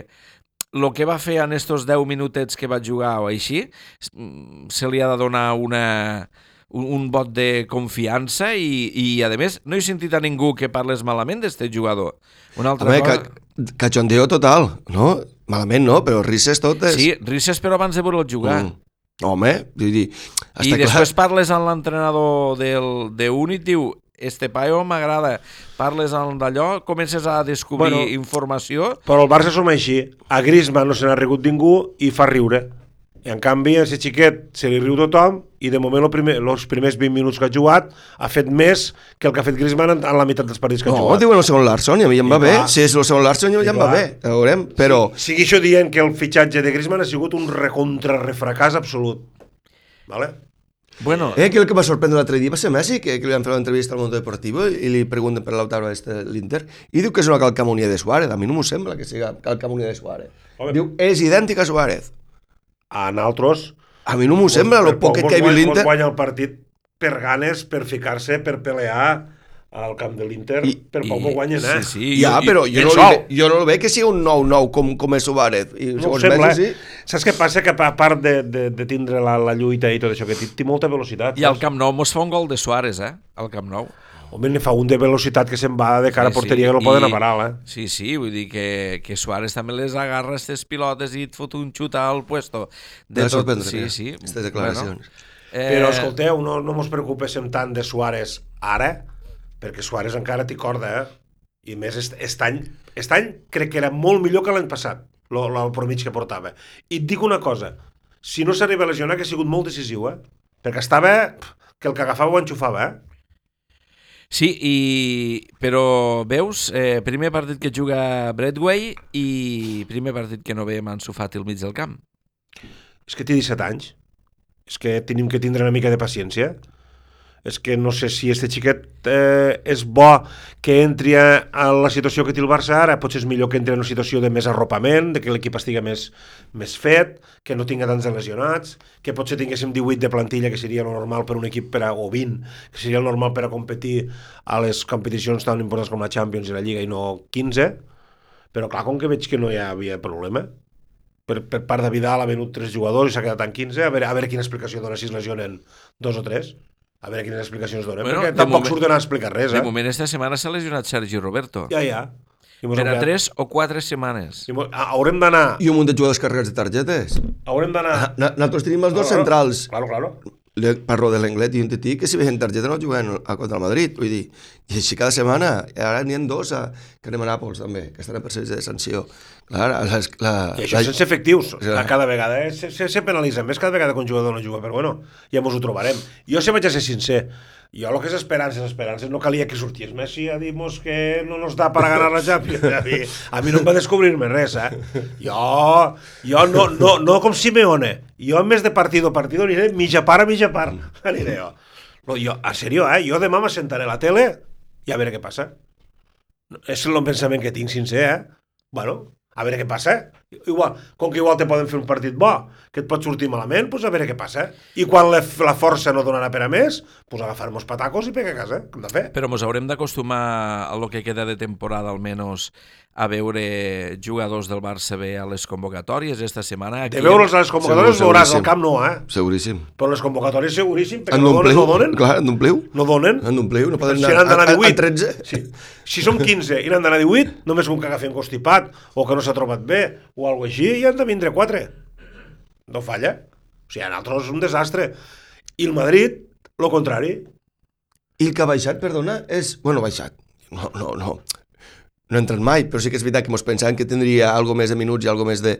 el que va fer en estos 10 minutets que va jugar o així, mm, se li ha de donar una, un, un vot de confiança i, i, a més, no he sentit a ningú que parles malament d'este jugador. Una altra
Home,
cosa...
ca, cachondeo total, no? Malament no, però risses totes.
Sí, risses però abans de veure'l jugar.
Mm. Home, vull dir...
I després
clar,
parles amb l'entrenador del, de Unit, diu, este paio m'agrada. Parles amb d'allò, comences a descobrir
Bueno.
informació.
Però el Barça som així. A Griezmann no se n'ha rigut ningú i fa riure. I en canvi, a aquest xiquet se li riu tothom i de moment els primer, els primers 20 minuts que ha jugat ha fet més que el que ha fet Griezmann en, en la meitat dels partits que ha
no,
jugat.
diuen el segon Larson i a mi ja em
I
va bé.
clar.
Si és el segon Larson ja
I
em va
clar.
bé, ja veurem. Però,
Sigui això dient que el fitxatge de Griezmann ha sigut un recontra-refracàs absolut. Vale?
Bueno,
eh, que el que va sorprendre l'altre dia va ser Messi, que, que li van fer l'entrevista al Mundo Deportivo i li pregunten per l'Autaro este, l'Inter, i diu que és una calcamonia de Suárez. A mi no m'ho sembla que sigui calcamonia de Suárez.
Home.
Diu, és idèntica a Suárez.
A nosaltres...
A mi no m'ho sembla, lo poc que hi ha l'Inter...
guanya el partit per ganes, per ficar-se, per pelear al camp de l'Inter, per poc ho guanyen, eh?
Sí, sí,
Ja, però
i-
jo no, ve- jo no el veig que sigui un 9-9 com, com és Suárez. I
No ho sembla,
Messi,
eh? Saps què passa? Que a part de, de, de tindre la, la lluita i tot això, que té, té molta velocitat.
I al Camp Nou mos fa un gol de Suárez, eh? Al Camp Nou.
Home, ne fa un de velocitat que se'n va de cara a porteria que no poden aparar, eh?
Sí, sí, vull dir que, que Suárez també les agarra aquestes pilotes i et fot un xut al puesto.
De sorprendre,
sí,
mira,
sí.
aquestes declaracions.
eh,
Però, escolteu, no, no mos preocupéssim tant de Suárez ara, perquè Suárez encara té corda, eh? I més, est, est, any, est any crec que era molt millor que l'any passat, lo, lo, el promig que portava. I et dic una cosa, si no s'arriba a lesionar, que ha sigut molt decisiu, eh? Perquè estava, que el que agafava ho enxufava, eh?
Sí, i... però veus, eh, primer partit que juga Bradway i primer partit que no ve Ansu Fati al mig del camp.
És que té 17 anys. És que tenim que tindre una mica de paciència. És que no sé si este xiquet eh, és bo que entri a, a la situació que té el Barça ara, potser és millor que entri en una situació de més arropament, de que l'equip estigui més, més fet, que no tinga tants lesionats, que potser tinguéssim 18 de plantilla, que seria normal per un equip per a, o 20, que seria normal per a competir a les competicions tan importants com la Champions i la Lliga i no 15, però clar, com que veig que no hi havia problema, per, per part de Vidal ha venut tres jugadors i s'ha quedat en 15, a veure, a veure quina explicació dona si es lesionen dos o tres, a veure quines explicacions donen,
Bueno, de
perquè tampoc
moment-
surten a explicar res,
De
eh?
moment, esta setmana s'ha lesionat Sergi Roberto.
Ja, ja.
Per a tres o quatre setmanes.
i mos- ah, haurem d'anar...
I un munt de jugadors carregats de targetes.
Haurem d'anar...
Ah, Nosaltres tenim els dos
Claro,
centrals.
Claro, claro.
Parlo de l'Englet i un tití que si veien targeta no juguen a contra el Madrid. Vull dir, i així cada setmana. I ara n'hi ha dos a, que anem a Nàpols també, que estan en procés de sanció. Clar, les, la,
I això sense efectius,
Ja.
a cada vegada. Eh? Se, se, se penalitza més cada vegada que un jugador no juga, però bueno, ja mos ho trobarem. Jo si vaig a ser sincer, jo el que és esperances, esperances, no calia que sortís Messi a dir-nos que no nos da para ganar la Champions. A mi, a mi no em va descobrir-me res, eh? Jo, jo no, no, no com Simeone. Jo en més de partido a partido aniré mitja part a mitja part. Aniré jo. No, jo, a serio, eh? Jo demà m'assentaré a la tele i a veure què passa. És el pensament que tinc sincer, eh? Bueno, a veure què passa. Igual, com que igual te poden fer un partit bo, que et pot sortir malament, doncs a veure què passa. I quan la, la força no donarà per a més, doncs agafar-nos patacos i pegar a casa. Què hem de fer?
Però mos haurem d'acostumar a lo que queda de temporada almenys a veure jugadors del Barça B a les convocatòries esta setmana. Aquí
De veure'ls a les convocatòries
Segur,
veuràs el camp no, eh?
Seguríssim.
Però les convocatòries seguríssim, perquè
En
no donen, no donen.
Clar, en d'ompliu?
No donen.
En d'ompliu, no poden
Si
anar
d'anar
a, a, a
18.
13.
Sí. Si som 15 i n'han d'anar 18, només un que agafi constipat o que no s'ha trobat bé o alguna així, i han de vindre 4. No falla. O sigui, a nosaltres és un desastre. I el Madrid, lo contrari.
I el que ha baixat, perdona, és... Bueno, baixat. No, no, no. no ha entrat mai, però sí que és veritat que ens pensàvem que tindria algo més de minuts i algo més de,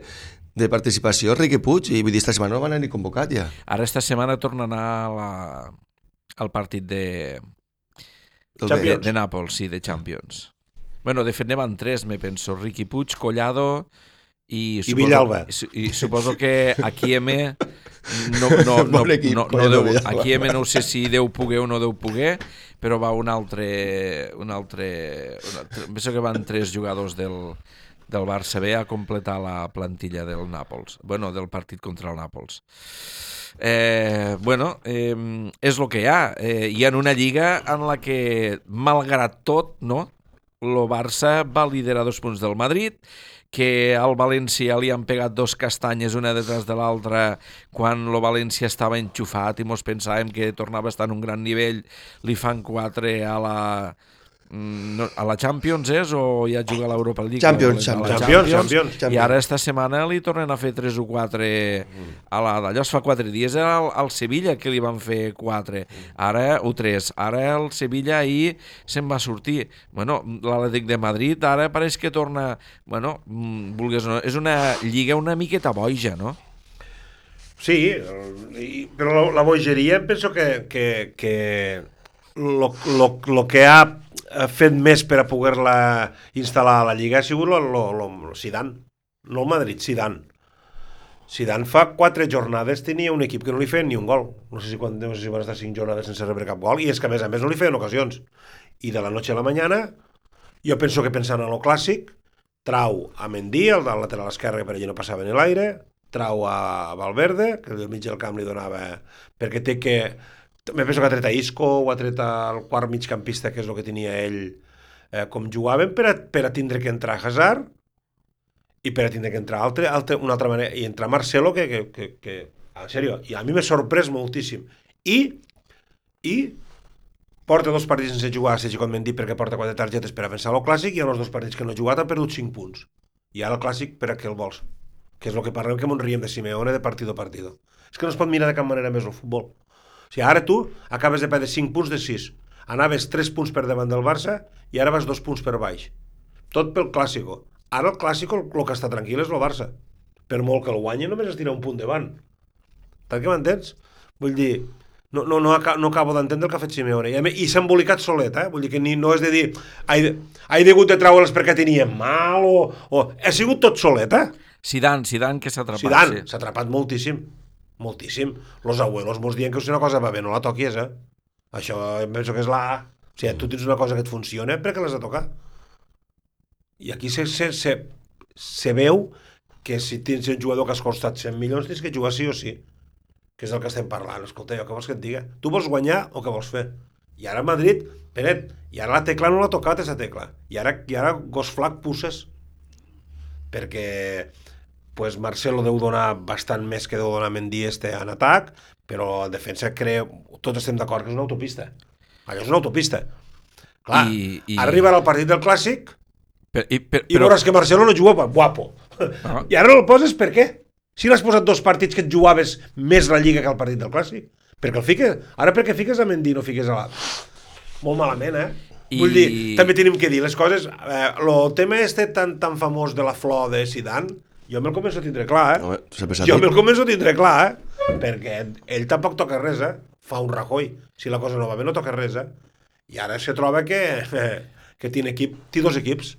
de participació, Riqui Puig, i vull dir, esta setmana no van anar ni convocat ja.
Ara esta setmana torna a anar a la, al partit de, de,
Champions.
de Nàpols, sí, de Champions. Bueno, de fet ne van tres, me penso. Riqui Puig, Collado i... suposo-
Villalba.
I, I suposo que aquí M no, no, no,
equip,
no, no
Collado,
deu, aquí M no sé si deu poder o no deu poder, però va un altre... Un altre, un altre penso que van tres jugadors del, del Barça B a completar la plantilla del Nàpols. Bueno, del partit contra el Nàpols. Eh, bueno, eh, és el que hi ha. Eh, hi ha una lliga en la que, malgrat tot, no, el Barça va liderar dos punts del Madrid, que al València li han pegat dos castanyes una detrás de l'altra quan el València estava enxufat i mos pensàvem que tornava a estar en un gran nivell, li fan quatre a la no, a la Champions és o ja juga a l'Europa League?
Champions,
A la
Champions, Champions.
I ara esta setmana li tornen a fer 3 o 4 a la d'allò. Es fa 4 dies al, al Sevilla que li van fer 4. Ara o 3. Ara el Sevilla ahir se'n va sortir. Bueno, l'Atlètic de Madrid ara pareix que torna... Bueno, mm, vulgues no, és una lliga una miqueta boja, no?
Sí, però la, la bogeria penso que, que, que lo, lo, lo que ha eh, fet més per a poder-la instal·lar a la Lliga ha sigut lo, lo Zidane, no el Madrid, Zidane. Zidane fa quatre jornades tenia un equip que no li feien ni un gol. No sé si, quan, no sé si van estar cinc jornades sense rebre cap gol, i és que a més a més no li feien ocasions. I de la noche a la mañana, jo penso que pensant en lo clàssic, trau a Mendy, el del lateral esquerre, que per allí no passava ni l'aire, trau a Valverde, que del mig del camp li donava... perquè té que... Me penso que ha tret a Isco o ha tret al quart migcampista, que és el que tenia ell, eh, com jugaven, per a, per a tindre que entrar Hazard i per a tindre que entrar altre, altre, una altra manera, i entrar Marcelo, que, que, que, que en sèrio, i a mi m'ha sorprès moltíssim. I, i porta dos partits sense jugar, Sergi Mendy perquè porta quatre targetes per a pensar el clàssic i en els dos partits que no ha jugat ha perdut 5 punts. I ara el clàssic per a què el vols? Que és el que parlem que m'ho riem de Simeone de partido a partido. És que no es pot mirar de cap manera més el futbol. Sigui, ara tu acabes de perdre 5 punts de 6. Anaves 3 punts per davant del Barça i ara vas 2 punts per baix. Tot pel clàssico. Ara el clàssico, el, que està tranquil és el Barça. Per molt que el guanyi, només es tira un punt davant. Per què m'entens? Vull dir, no, no, no, aca- no acabo d'entendre el que ha fet Simeone. I, i s'ha embolicat solet, eh? Vull dir que ni, no és de dir he, he hagut de treure'ls perquè tenien mal o, o... Ha sigut tot solet, eh?
Zidane, Zidane que s'ha atrapat.
Zidane
sí.
s'ha atrapat moltíssim. Moltíssim. Los abuelos mos diuen que si una cosa va bé no la toquis, eh? Això penso que és la A. O sigui, tu tens una cosa que et funciona, per què l'has de tocar? I aquí se, se, se, se veu que si tens un jugador que has costat 100 milions tens que jugar sí o sí que és el que estem parlant. Escolta, jo què vols que et diga? Tu vols guanyar o què vols fer? I ara Madrid, Peret, i ara la tecla no l'ha tocat, aquesta tecla. I ara, i ara gos flac pusses. Perquè pues Marcelo deu donar bastant més que deu donar Mendy este en atac, però en defensa creu... Tots estem d'acord que és una autopista. Allò és una autopista. Clar,
I- i-
ara arribarà el partit del Clàssic
Per, i, per,
i veuràs que Marcelo no juga guapo.
Ah.
I ara no el poses per què? Si l'has posat dos partits que et jugaves més la Lliga que el partit del Clàssic. Perquè el fiques... Ara perquè fiques a Mendy no fiques a l'altre. Molt malament, eh?
I-
Vull dir, també tenim que dir les coses... Eh, el tema este tan, tan famós de la flor de Zidane, jo me'l començo a tindre clar, eh?
Home,
jo me'l començo a tindre clar, eh? Perquè ell tampoc toca res, eh? Fa un Rajoy. Si la cosa no va bé, no toca res, eh? I ara se troba que, que té equip, té dos equips.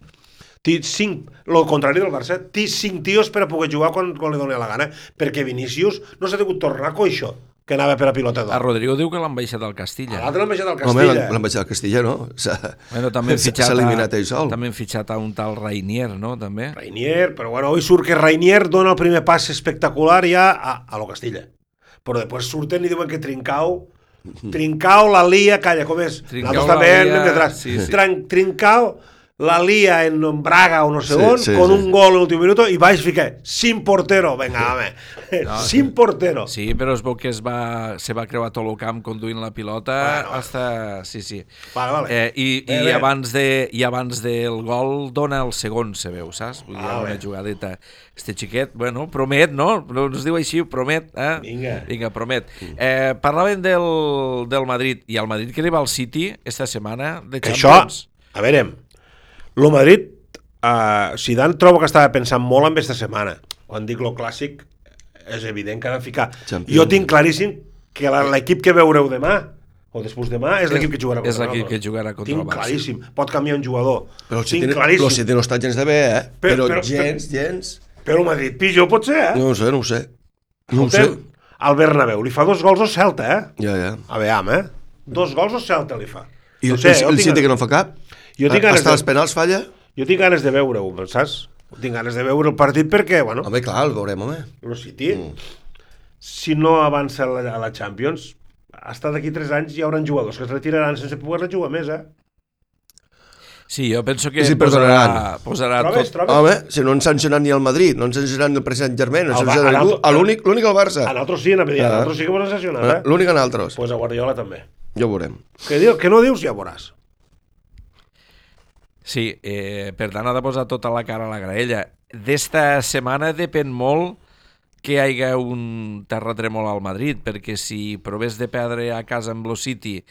Té cinc, el contrari del Barça, té cinc tios per a poder jugar quan, quan li doni la gana, perquè Vinícius no s'ha degut tornar a coixo, que anava per a pilota
A
d'or.
Rodrigo diu que l'han baixat al Castilla.
L'altre l'han baixat al Castilla.
l'han l'han baixat al Castilla, no? S'ha
Bueno, també han
s'ha-
fitxat,
s'ha eliminat
a,
ell sol.
també han fitxat a un tal Rainier, no? També.
Rainier, però bueno, avui surt que Rainier dona el primer pas espectacular ja a, a lo Castilla. Però després surten i diuen que Trincao Trincao la lia, calla, com és?
Trincao
Nosaltres
la
també
lia,
anem detrás.
sí, sí.
Tran- Trincao la lia en Braga o no sé
Sí,
on,
sí,
con
sí.
un gol en l'últim minuto i baix fica sin portero, venga, home.
No,
sin portero.
Sí, però es veu que es va, se va creuar tot el camp conduint la pilota
Bueno,
hasta... Sí, sí.
Vale, vale.
Eh, i,
Bé,
i,
bé.
abans de, I abans del gol dona el segon, se veu, saps? Vull dir,
Ah,
una
bé.
jugadeta. Este xiquet, bueno, promet, no? No es diu així, promet, eh?
Vinga.
Vinga, promet. Eh, parlaven del, del Madrid, i el Madrid que li va al City esta setmana de
Que això,
Champions.
a veure, lo Madrid uh, Zidane trobo que estava pensant molt en aquesta setmana. Quan dic lo clàssic, és evident que ha de ficar.
Champions.
Jo tinc claríssim que la- l'equip que veureu demà o després demà és l'equip que jugarà
és
contra el
l'equip que jugarà contra
tinc
el Barça.
claríssim. Pot canviar un jugador.
Però el
tinc claríssim.
el City no està gens de bé, eh?
Però-
Però,
però-
gens, gens...
Però el Madrid pitjor pot ser, eh?
No ho sé, no ho sé. No ho sé.
Al Bernabéu li fa dos gols al Celta, eh?
Ja, ja.
A veure, eh? Dos gols al Celta li fa.
I
No
el,
sé,
el, el
tinc-
City que no fa cap?
Jo tinc ganes
Hasta
de-
els penals falla?
Jo tinc ganes de veure-ho, saps? Tinc ganes de veure el partit perquè, bueno,
Home, clar, el veurem, home.
el City, si no avança a la, a la Champions, hasta d'aquí 3 anys hi haurà jugadors que es retiraran sense poder jugar més, eh?
Sí, jo penso que
I si
posarà, posarà
Trobes,
tot...
trobes?
Home, si no han sancionat ni el Madrid, no han sancionat ni el Paris Saint-Germain, no
Ba-
sancionat ningú, a l'únic l'únic el Barça.
A nosaltres sí, a a
Ah.
nosaltres sí que volen sancionar, eh?
L'únic en altres.
pues a Guardiola també.
Ja ho veurem.
Que, diu, que no dius, ja veuràs.
Sí, eh, per tant ha de posar tota la cara a la graella. D'esta setmana depèn molt que hi hagi un terratrèmol al Madrid, perquè si provés de perdre a casa amb lo City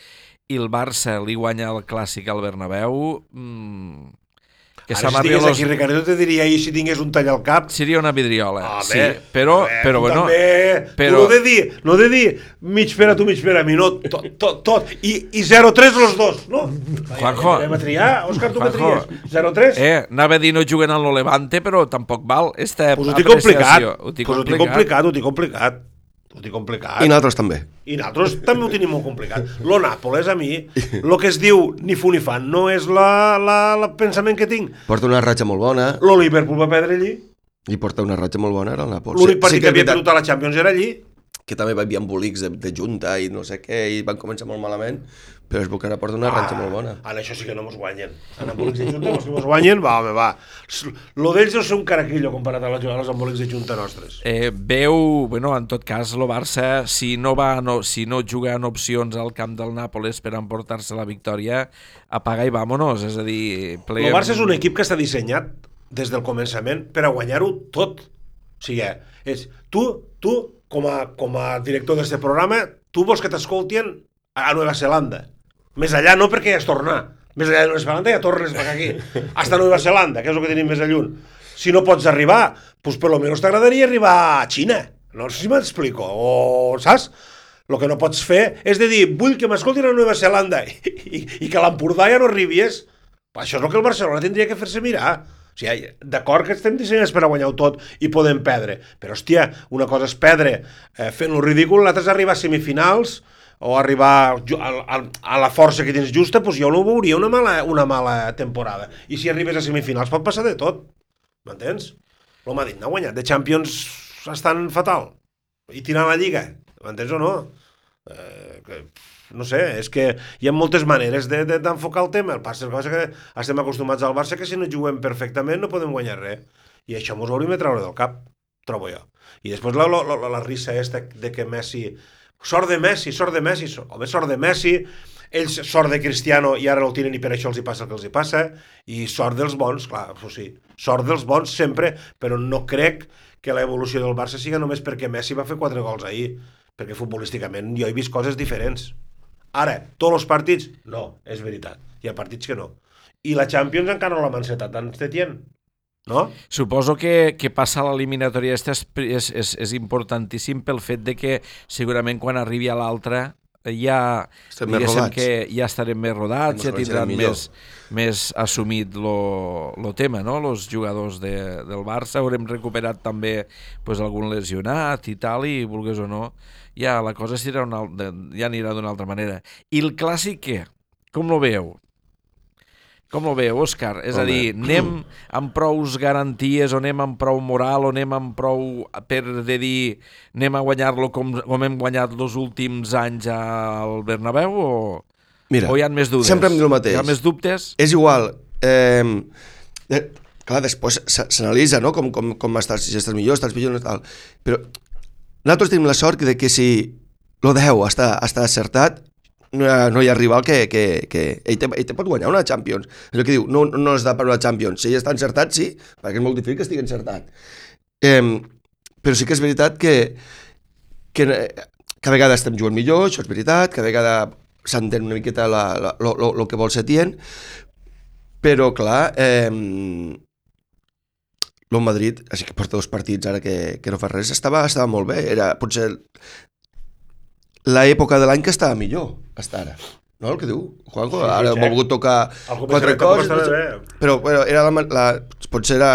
i el Barça li guanya el clàssic al Bernabéu, mmm, que
Ara, si estigués aquí, Ricardo, te diria, i si tingués un tall al cap,
Seria una vidriola,
Home,
sí, però,
home,
però bueno...
També,
però-
no de dir, no de dir mig per a tu, mig per a mi, no, tot, tot, tot. I, i 0-3 los dos, no?
Juanjo.
Anem a triar, Òscar, tu
Juanjo.
tries? 0-3?
Eh, anava a dir no juguen al Levante, però tampoc val. Esta
Pues ho tinc complicat.
Ho tinc
pues ho tinc complicat, ho tinc complicat. Ho tinc complicat.
I nosaltres també.
I nosaltres també ho tenim molt complicat. Lo Nàpoles, a mi, el que es diu ni fu ni fan, no és la, la, la pensament que tinc.
Porta una ratxa molt bona
Lo Liverpool va perdre allí.
i porta una ratxa molt bona ara el Nàpols.
L'únic partit
que
que
és
havia
veritat
perdut a la Champions era allí.
que també va havia embolics de, de junta i no sé què, i van començar molt malament, però és que ara porta una ratxa molt bona.
En això sí que no mos guanyen. En embolics de junta, els que mos guanyen, va, home, va. Lo d'ells deu ser un caraquillo comparat a les jugades embolics de junta nostres.
Eh, veu, bueno, en tot cas, el Barça, si no, va, no, si no juga en opcions al camp del Nàpoles per emportar-se la victòria, apaga i vámonos, és a dir... Ple...
El Barça és un equip que està dissenyat des del començament per a guanyar-ho tot. O sigui, és, tu, tu com, a, com a director d'aquest programa, tu vols que t'escoltien a Nova Zelanda. Més allà no perquè ja és tornar. Més allà de Nova Zelanda ja tornes per aquí. Hasta Nova Zelanda, que és el que tenim més a lluny. Si no pots arribar, doncs per lo menos t'agradaria arribar a Xina. No sé si m'explico. O, saps? El que no pots fer és de dir, vull que m'escoltin a Nova Zelanda i, i, i que a l'Empordà ja no arribis. Això és el que el Barcelona tindria que fer-se mirar. O sigui, d'acord que estem dissenyats per a guanyar-ho tot i podem perdre, però hòstia, una cosa és perdre eh, fent-lo ridícul, l'altra és arribar a semifinals o arribar a, la força que tens justa, doncs jo no ho veuria una mala, una mala temporada. I si arribes a semifinals pot passar de tot, m'entens? El Madrid no ha guanyat de Champions estan fatal. I tirant la Lliga, m'entens o no? Eh, que, no sé, és que hi ha moltes maneres de- de- d'enfocar de, el tema. El passa, el que estem acostumats al Barça que si no juguem perfectament no podem guanyar res. I això mos ho hauríem de treure del cap, trobo jo. I després la, la, la, la risa esta de que Messi... Sort de Messi, sort de Messi, so- home, sort de Messi, ells sort de Cristiano i ara no el tiren i per això els hi passa el que els hi passa, i sort dels bons, clar, això sí, sort dels bons sempre, però no crec que l'evolució del Barça siga només perquè Messi va fer quatre gols ahir, perquè futbolísticament jo he vist coses diferents. Ara, tots els partits? No, és veritat. Hi ha partits que no. I la Champions encara no l'ha encetat tant Setien. No?
Suposo que, que passar l'eliminatòria aquesta és, és, és, és importantíssim pel fet de que segurament quan arribi a l'altra ja,
Estem més
diguéssim que ja estarem més rodats, ja tindran més, més assumit lo, lo tema, no? los jugadors de, del Barça, haurem recuperat també pues, algun lesionat i tal, i vulgues o no, ja la cosa serà una, ja anirà d'una altra manera. I el clàssic què? Com lo veieu? Com ho veu, Òscar? És a dir, anem amb prous garanties o anem amb prou moral o anem amb prou per de dir anem a guanyar-lo com, com hem guanyat els últims anys al Bernabéu o,
Mira,
o hi ha més dubtes?
sempre em diu el mateix.
Hi ha més dubtes?
És igual. Eh, eh, clar, després s'analitza, no?, com, com, com estàs, si estàs millor, estàs millor, no tal. Però nosaltres tenim la sort de que si lo 10 està, està acertat, no, no hi ha rival que, que, que ell, te, ell te pot guanyar una Champions. És el que diu, no, no es da per una Champions. Si ell està encertat, sí, perquè és molt difícil que estigui encertat. Eh, però sí que és veritat que, que cada vegada estem jugant millor, això és veritat, cada vegada s'entén una miqueta lo que vol Setién, però clar, eh, el Madrid, així que porta dos partits ara que, que no fa res, estava, estava molt bé. Era potser l'època de l'any que estava millor, hasta ara. No, el que diu, Juanjo?
Sí, sí,
ara hem volgut tocar
Al començament
quatre coses, però, però era la, la, potser era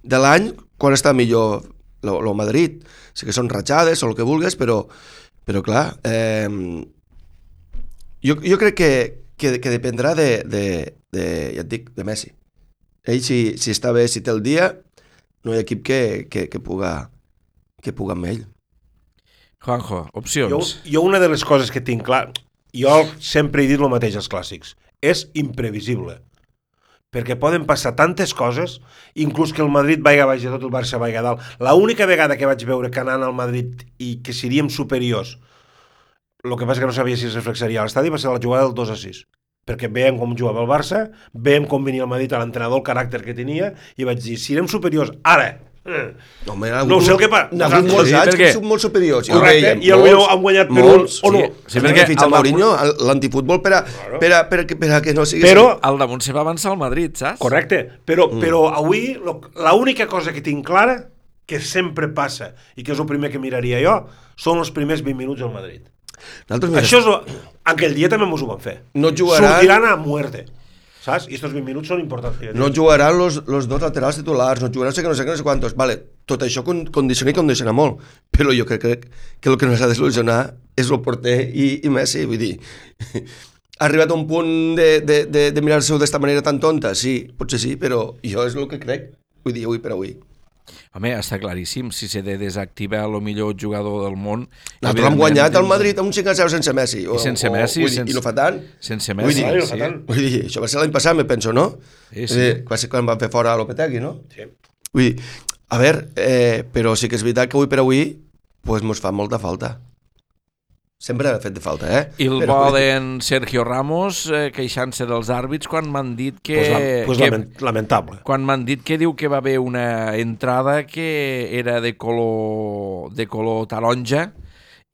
de l'any quan està millor el Madrid. Sí que són ratxades o el que vulguis, però, però clar, eh, jo, jo crec que, que, que dependrà de, de, de, ja et dic, de Messi. Ell, si, si està bé, si té el dia, no hi ha equip que, que, que, puga, que puga amb ell.
Juanjo,
Jo,
opcions.
jo una de les coses que tinc clar, jo sempre he dit el mateix als clàssics, és imprevisible. Perquè poden passar tantes coses, inclús que el Madrid vaiga a baix de tot, el Barça vaiga a dalt. L'única vegada que vaig veure que anant al Madrid i que seríem superiors, el que passa que no sabia si es reflexaria a l'estadi, va ser la jugada del 2 a 6 perquè veiem com jugava el Barça, veiem com venia el Madrid a l'entrenador, el caràcter que tenia, i vaig dir, si serem superiors ara, eh,
No, home,
No ho sé el que pa-
N'ha hagut molts
Sí,
anys
perquè-
que són molt superiors. Ja
correcte, i potser han guanyat per un o no.
Sí, sí,
Sí,
perquè
a
el
Mourinho, l'antifutbol per a, per, a, per, a, per a que no sigui...
Però,
Al damunt se va avançar el Madrid, saps?
correcte, però, mm. però avui l'única cosa que tinc clara, que sempre passa, i que és el primer que miraria jo, són els primers 20 minuts al Madrid.
Nosaltres, mira,
Això és... el- Aquell dia també mos ho van fer.
No jugaran-
Sortiran a muerte. Saps? I estos 20 minuts són importants.
no jugaran los, los dos laterals titulars, no jugaran sé què, no sé què, no sé quantos. Vale, tot això con, condiciona i condiciona molt, però jo crec, crec que el que nos ha de solucionar és el porter i, i Messi, vull dir, ha arribat a un punt de, de, de, de mirar-se d'esta manera tan tonta, sí, potser sí, però jo és el que crec, vull dir, avui per avui.
Home, està claríssim, si s'ha de desactivar el millor jugador del món...
Nosaltres l'hem
evidentment,
guanyat al
dins-
Madrid amb un 5 a 0 sense Messi. O,
I sense
o-
Messi,
vull dir,
sense-
I no fa tant.
Sense
Vull
Messi,
dir,
no fa
sí.
tant.
Vull dir, això va ser l'any passat, me penso, no?
Sí, sí.
Eh, va ser quan van fer fora a Lopetegui, no?
Sí.
Vull dir, a veure, eh, però sí que és veritat que avui per avui pues, mos fa molta falta. Sempre ha fet de falta, eh?
I el
Però,
d'en Sergio Ramos eh, queixant-se dels àrbits quan m'han dit que...
Pues, la, pues
que
lament, lamentable.
quan m'han dit que diu que va haver una entrada que era de color, de color taronja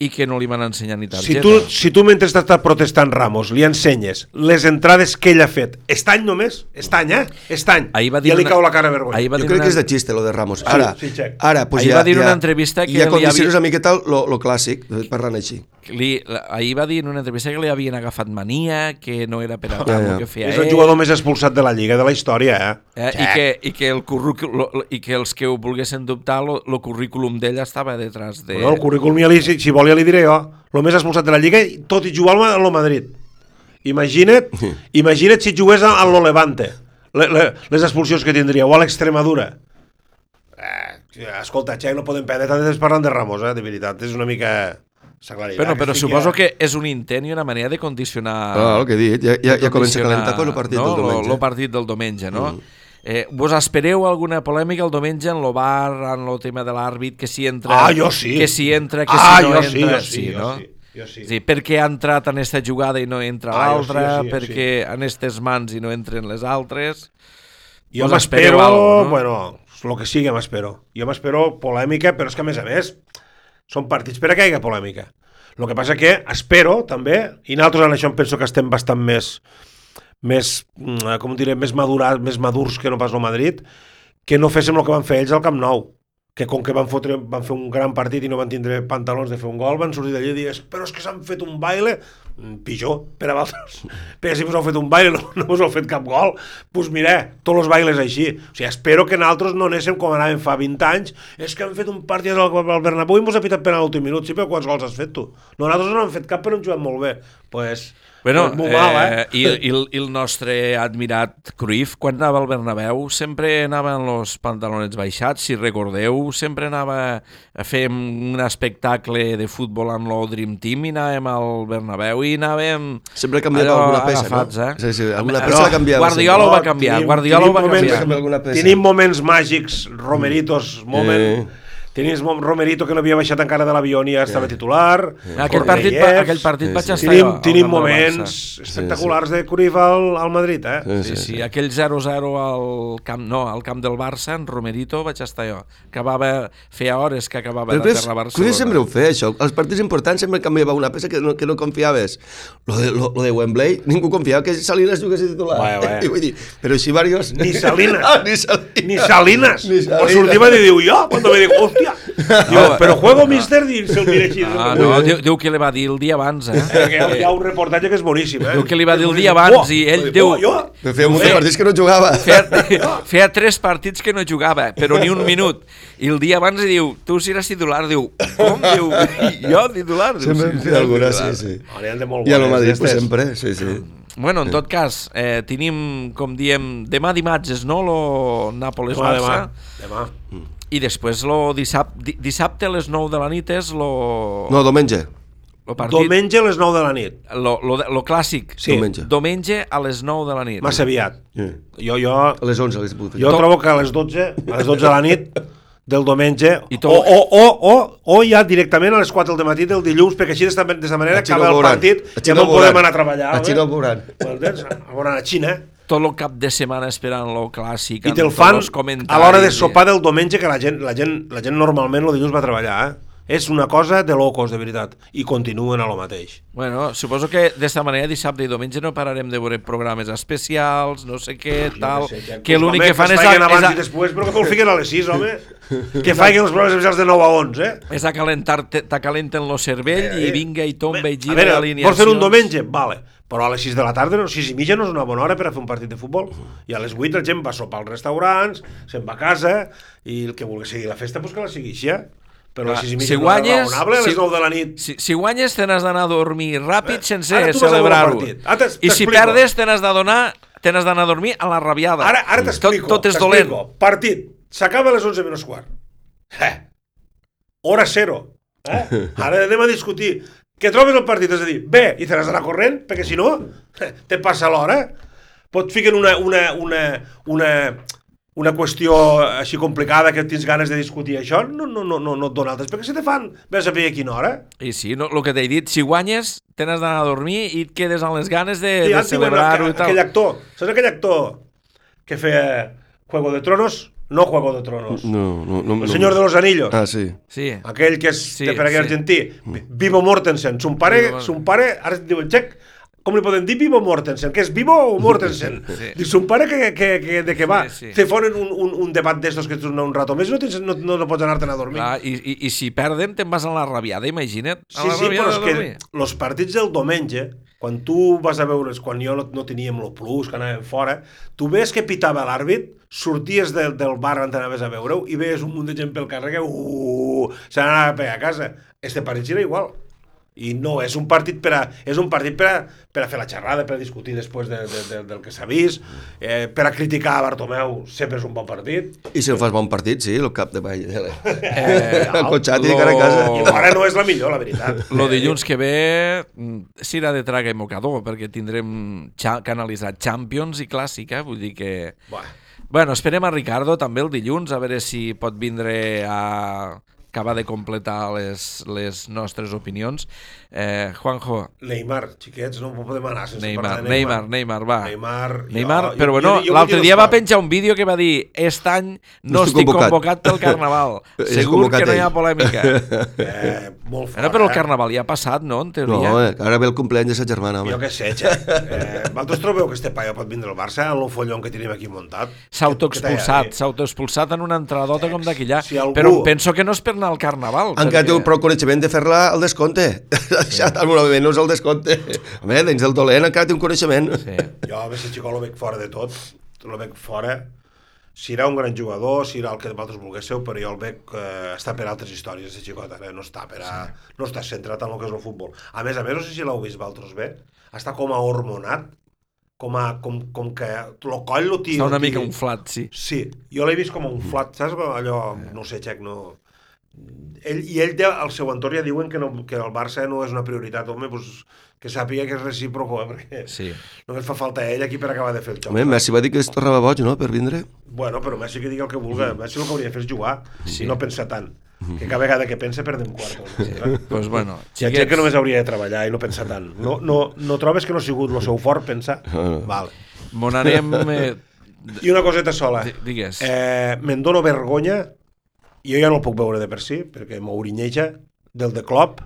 i que no li van ensenyar ni
Si
targeta.
tu, si tu mentre està protestant Ramos li ensenyes les entrades que ell ha fet, estany només, estany, eh? Estany.
Ahir va dir
ja li
una-
cau la cara de vergonya.
ahir va
jo
dir
crec
una-
que és de xiste, lo de Ramos. Ara,
sí,
ara pues
Ahir
ja,
va dir
ja,
una entrevista que
ja
li havia-
una miqueta lo, lo clàssic, parlant així.
Li, la- ahir va dir en una entrevista que li havien agafat mania, que no era per a
Ja,
el
ja.
que feia
És el jugador més expulsat de la Lliga, de la història, eh?
eh? I, que, i, que el currículum, lo- i que els que ho volguessin dubtar, el currículum d'ell estava detrás de...
Bueno, el currículum ja li, si, si vol ja li diré jo. El més expulsat de la Lliga, i tot i jugar al Madrid. Imagina't, imagina't si jugués a, a lo Levante. Le, le, les expulsions que tindria, o a l'Extremadura. Eh, escolta, Xec, no podem perdre tant temps parlant de Ramos, eh, de veritat. És una mica... Clar,
Bueno, però suposo
ja-
que és un intent i una manera de condicionar...
Ah, el que he dit, ja, ja, ja comença a calentar el partit
no?
del diumenge.
Lo, partit del diumenge, no? Mm. Eh, vos espereu alguna polèmica el diumenge en lo bar, en lo tema de l'àrbit, que si entra...
Ah, jo sí.
Que si entra, que
Ah,
si no
jo
entra...
sí, jo sí, jo
no?
sí, jo sí.
Sí, per què ha entrat en esta jugada i no entra
Ah, sí,
l'altra,
sí, jo
per què en estes mans i no entren les altres...
Jo m'espero,
no?
bueno, el que sigui m'espero. Jo m'espero polèmica, però és que a més a més són partits per a que hi hagi polèmica. El que passa que espero també, i nosaltres en això penso que estem bastant més, més mm, com diré, més madurats, més madurs que no pas el Madrid, que no féssim el que van fer ells al Camp Nou que com que van, fotre, van fer un gran partit i no van tindre pantalons de fer un gol, van sortir d'allí i dir però és que s'han fet un baile Mm, pitjor per a vosaltres perquè si us heu fet un baile no, no us heu fet cap gol. Doncs pues mira, tots els bailes així. O sigui, espero que nosaltres no anéssim com anàvem fa 20 anys. És que han fet un partit al, Bernabéu i mos ha pitat penal l'últim minut. Sí, però quants gols has fet tu? no, nosaltres no hem fet cap però hem jugat molt bé. Pues,
Bueno,
molt mal, eh?
i, i, el, i el nostre admirat Cruyff, quan anava al Bernabéu, sempre anava amb els pantalons baixats, si recordeu, sempre anava a fer un espectacle de futbol amb el Dream Team i anàvem al Bernabéu i anàvem...
Sempre canviava
allò
alguna peça,
agafats,
no?
Eh?
Sí, sí, alguna peça
no,
la canviava
Guardiola
sempre.
ho va canviar,
tenim-
Guardiola ho va
moments-
canviar.
Tenim moments màgics, romeritos, moment...
Eh.
Tenies Romerito que no havia baixat encara de l'avió ni ja estava titular.
Aquell partit, va, aquell partit
Sí,
vaig
sí.
estar
Tenim, tenim moments
Barça.
espectaculars de Cruyff al, al Madrid, eh?
Sí, sí, aquell 0-0 al camp, no, al camp del Barça, en Romerito, vaig estar jo. Acabava, feia hores que acabava
Però
de terra a
Cruyff sempre
Barcelona.
ho feia, això. Els partits importants sempre canviava una peça que no, que no confiaves. Lo de, lo, lo de Wembley, ningú confiava que Salinas jugués de titular.
Vaya, vaya.
I vull dir, però així varios...
Ni Salinas.
Ah, ni Salinas.
Ni Salinas.
Ni
Ni
Salinas.
sortim i diu jo, quan me dic, hòstia. Diu, però juego mister, i se'l mira així.
Ah, no, diu, diu que li va dir el dia abans, eh?
Que hi ha, hi ha un reportatge que és boníssim, eh?
Diu que li va dir el dia abans i ell diu-
Oh, jo?
Feia molts
Bé,
partits que no jugava.
Feia, feia tres partits que no jugava, però ni un minut. I el dia abans li diu, tu seràs titular. Diu, com? Diu, jo titular? Diu,
Sempre en feia alguna, sí, sí.
Oh,
I a lo Madrid, pues, sempre, sí, sí.
Bueno, en tot cas, eh, tenim, com diem, demà dimarts, no?, lo
Demà,
Nàpoles-Barça.
demà. demà.
I després lo dissabte, di, dissabte a les 9 de la nit és lo,
No, diumenge.
lo partit,
Diumenge a les 9 de la nit.
lo, lo, lo clàssic.
Sí.
Diumenge.
Diumenge a les 9 de la nit.
Massa aviat.
Sí.
Jo, jo,
A les 11 hagués pogut
jo
fer.
trobo que a les 12, a les 12 de la nit del diumenge,
I
o,
tot-
o, o, o, o ja directament a les 4 del matí del dilluns, perquè així d'esta d'esta manera acaba el partit,
Així
ja
no
podem anar a treballar.
Així
eh?
no ho? Veuran
a Xina.
Tot el cap de setmana esperant lo clàssic.
I te'l fan a l'hora de sopar del diumenge, que la gent, la gent, la gent normalment el dilluns va a treballar, eh? És una cosa de locos, de veritat. I continuen a lo mateix.
Bueno, suposo que d'esta manera dissabte i diumenge no pararem de veure programes especials, no sé què, tal,
sé, ja-
que l'únic que fan
es
és, a,
abans
és,
i després, però que me'l fiquen a les 6, home. que faiguen els programes especials de 9 a 11, eh?
a, és a calentar, t'acalenten lo cervell i vinga i tomba i
a
gira
veure,
alineacions.
vols fer un diumenge? Vale. Però a les 6 de la tarda, no, 6 i mitja no és una bona hora per a fer un partit de futbol. I a les 8 la gent va a sopar als restaurants, se'n va a casa, i el que vulgui seguir la festa, pues que la segui així, eh? Però a les
Clar,
6 i mitja
si
no és
guanyes-
raonable, a les
si-
9 de la nit.
Si, si guanyes te n'has d'anar a dormir ràpid
Eh,
sense celebrar-ho.
t'es-
I si perdes te n'has d'adonar te n'has d'anar a dormir a la rabiada.
Ara, ara t'explico.
Tot, tot és dolent.
Partit. S'acaba a les 11 menys quart. Eh. Hora zero. Eh? Ara anem a discutir. Que trobes el partit, és a dir, bé, i te n'has d'anar corrent, perquè si no, te passa l'hora. Pot ficar una, una, una, una, una qüestió així complicada que tens ganes de discutir això, no, no, no, no, no et dona altres, perquè si te fan, vés a saber a quina hora.
I sí, no, el que t'he dit, si guanyes, te n'has d'anar a dormir i et quedes amb les ganes de,
I
de celebrar-ho i
aquell, aquell
tal.
actor, saps aquell actor que feia Juego de Tronos? No Juego de Tronos.
No, no, no,
El
no.
Senyor de los Anillos.
Ah, sí.
Sí.
Aquell que és
Sí,
de per aquí
sí.
argentí. Vivo Mortensen. Son pare, son pare, ara et diuen, xec, com li podem dir Vivo Mortensen? Que és Vivo o Mortensen?
Sí.
Dic, son pare que, que, que, de què va?
Sí, sí.
Te fonen un, un, un debat d'estos que tu un rato més no, tens, no, no, no pots anar-te'n a dormir.
Clar, i, i, I si perden, te'n vas a la rabiada, imagina't. A
Sí,
la
sí, però és que els partits del diumenge, quan tu vas a veure, quan jo no, no teníem el plus, que anàvem fora, tu ves que pitava l'àrbit, sorties del, del bar on anaves a veure-ho i veies un munt de gent pel carrer que uh, se n'anava a pegar a casa. Este partit era igual. I no, és un partit per a, és un partit per a, per a fer la xerrada, per a discutir després de, de, de, del que s'ha vist, eh, per a criticar a Bartomeu, sempre és un bon partit.
I si no fas bon partit, sí, el cap de ball.
Eh,
el cotxat i
lo-
cara a casa.
I ara no és la millor, la veritat.
Lo dilluns que ve mm, serà de traga i mocador, perquè tindrem analitzar Champions i Clàssica, vull dir que...
Buah.
Bueno, esperem a Ricardo també el dilluns, a veure si pot vindre a acabar de completar les, les nostres opinions. Eh, Juanjo,
Neymar, xiquets, no podem anar sense
Neymar,
parlar de
Neymar, Neymar, va.
Neymar, jo-
Neymar,
jo-
però
jo-
bueno,
jo
l'altre dia va penjar un vídeo que va dir aquest any no,
No
estic
convocat."
convocat pel Carnaval. Segur que no hi ha polèmica.
Eh, molt fort,
Bueno, però el
eh?
Carnaval ja ha passat, no? En
No,
teoria.
eh, ara ve el compleany de sa germana,
Jo
home.
què sé, Xec. Eh, vosaltres trobeu que este paio pot vindre al Barça amb el follon que tenim aquí muntat?
S'ha autoexpulsat, s'ha autoexpulsat en una entradota com d'aquella.
si algú-
Però penso que no és per anar al Carnaval.
Encara té
perquè-
prou coneixement de fer-la al descompte. Això tal moment no és el descompte. Home, dins del dolent encara té un coneixement.
Sí.
Jo, a veure, xicó, el veig fora de tot. El veig fora. Serà un gran jugador, serà el que vosaltres volguéssiu, però jo el veig que està per altres històries, aquest xicot, ara. No està, per a, no està centrat en el que és el futbol. A més a més, no sé si l'heu vist vosaltres bé, està com a hormonat, com, a, com, com que el coll lo tira.
Està una mica inflat, sí.
Sí, jo l'he vist com un flat, saps? Allò, no sé, Xec, no... Ell, I ell, ja, al seu entorn ja diuen que, no, que el Barça no és una prioritat, home, doncs, que sàpiga que és recíproco, eh, perquè
Sí.
només fa falta ell aquí per acabar de fer el joc.
Home, Messi va dir que es tornava boig, no?, per vindre.
Bueno, però Messi que digui el que vulgui, Messi el que hauria de fer és jugar,
Sí.
i no pensar tant. que cada vegada que pense perdem quartos. Sí.
pues bueno,
Hi ha gent que només hauria de treballar i no pensar tant. No, no, no trobes que no ha sigut el seu fort pensar? Vale.
Mon anem... Eh,
I una coseta sola.
di- digues.
Eh, me'n dono vergonya, jo ja no el puc veure de per si, perquè m'ourinyeja, del de Klopp,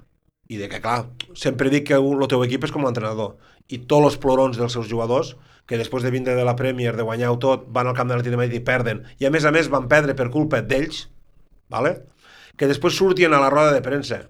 i de que, clar, sempre dic que el teu equip és com l'entrenador, i tots els plorons dels seus jugadors, que després de vindre de la Premier, de guanyar-ho tot, van al camp de l'Atlètic de Madrid i perden, i a més a més van perdre per culpa d'ells, vale? que després surtien a la roda de premsa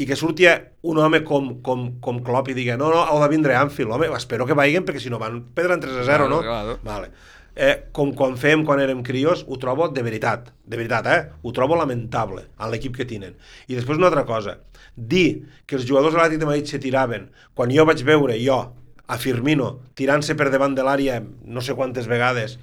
i que surtia un home com, com, com Klopp i digui no, no, heu de vindre Anfield, home, espero que vagin perquè si no van perdre en 3 a 0,
Claro,
no?
claro.
Vale. Eh, com quan fem quan érem crios, ho trobo de veritat, de veritat, eh? Ho trobo lamentable en l'equip que tenen. I després una altra cosa, dir que els jugadors de l'Atlètic de Madrid se tiraven, quan jo vaig veure, jo, a Firmino, tirant-se per davant de l'àrea no sé quantes vegades,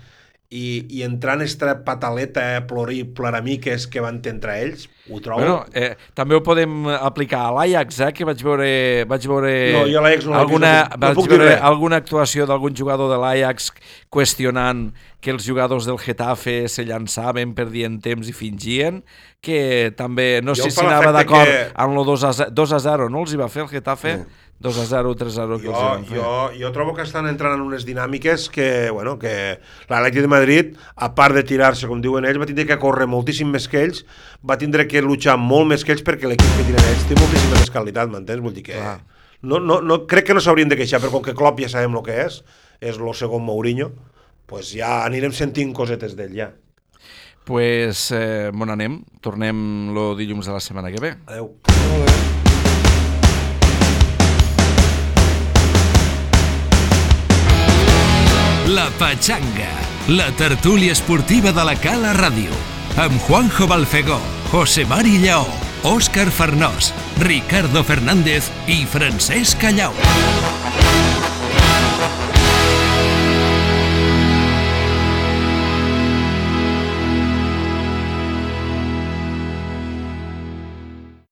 i, i entrant esta pataleta, eh, plorir, ploramiques que van entre ells, ho trobo...
Bueno, eh, també ho podem aplicar a l'Ajax, eh, que vaig veure, vaig veure
No, jo no
alguna,
no-
vaig veure alguna actuació d'algun jugador de l'Ajax qüestionant que els jugadors del Getafe se llançaven, perdien temps i fingien, que també, no
Jo
sé si anava d'acord
que-
amb lo 2 a, 0, 2 a 0, no? Els hi va fer el Getafe? 2 a 0, 3 a 0 que
jo,
els hi van fer.
jo, jo trobo que estan entrant en unes dinàmiques que, bueno, que l'Atlètic de Madrid, a part de tirar-se, com diuen ells, va tindre que córrer moltíssim més que ells, va tindre que luchar molt més que ells perquè l'equip que tenen ells té moltíssima més qualitat, m'entens? Vull dir que...
Clar.
No, no, no, crec que no s'haurien de queixar, però com que Klopp ja sabem el que és, és el segon Mourinho, pues ja anirem sentint cosetes d'ell, ja.
pues, eh, bon anem, tornem lo dilluns de la setmana que ve.
Adeu.
La Pachanga, la tertúlia esportiva de la Cala Ràdio, amb Juanjo Balfegó, José Mari Lleó, Òscar Farnós, Ricardo Fernández i Francesc Callau.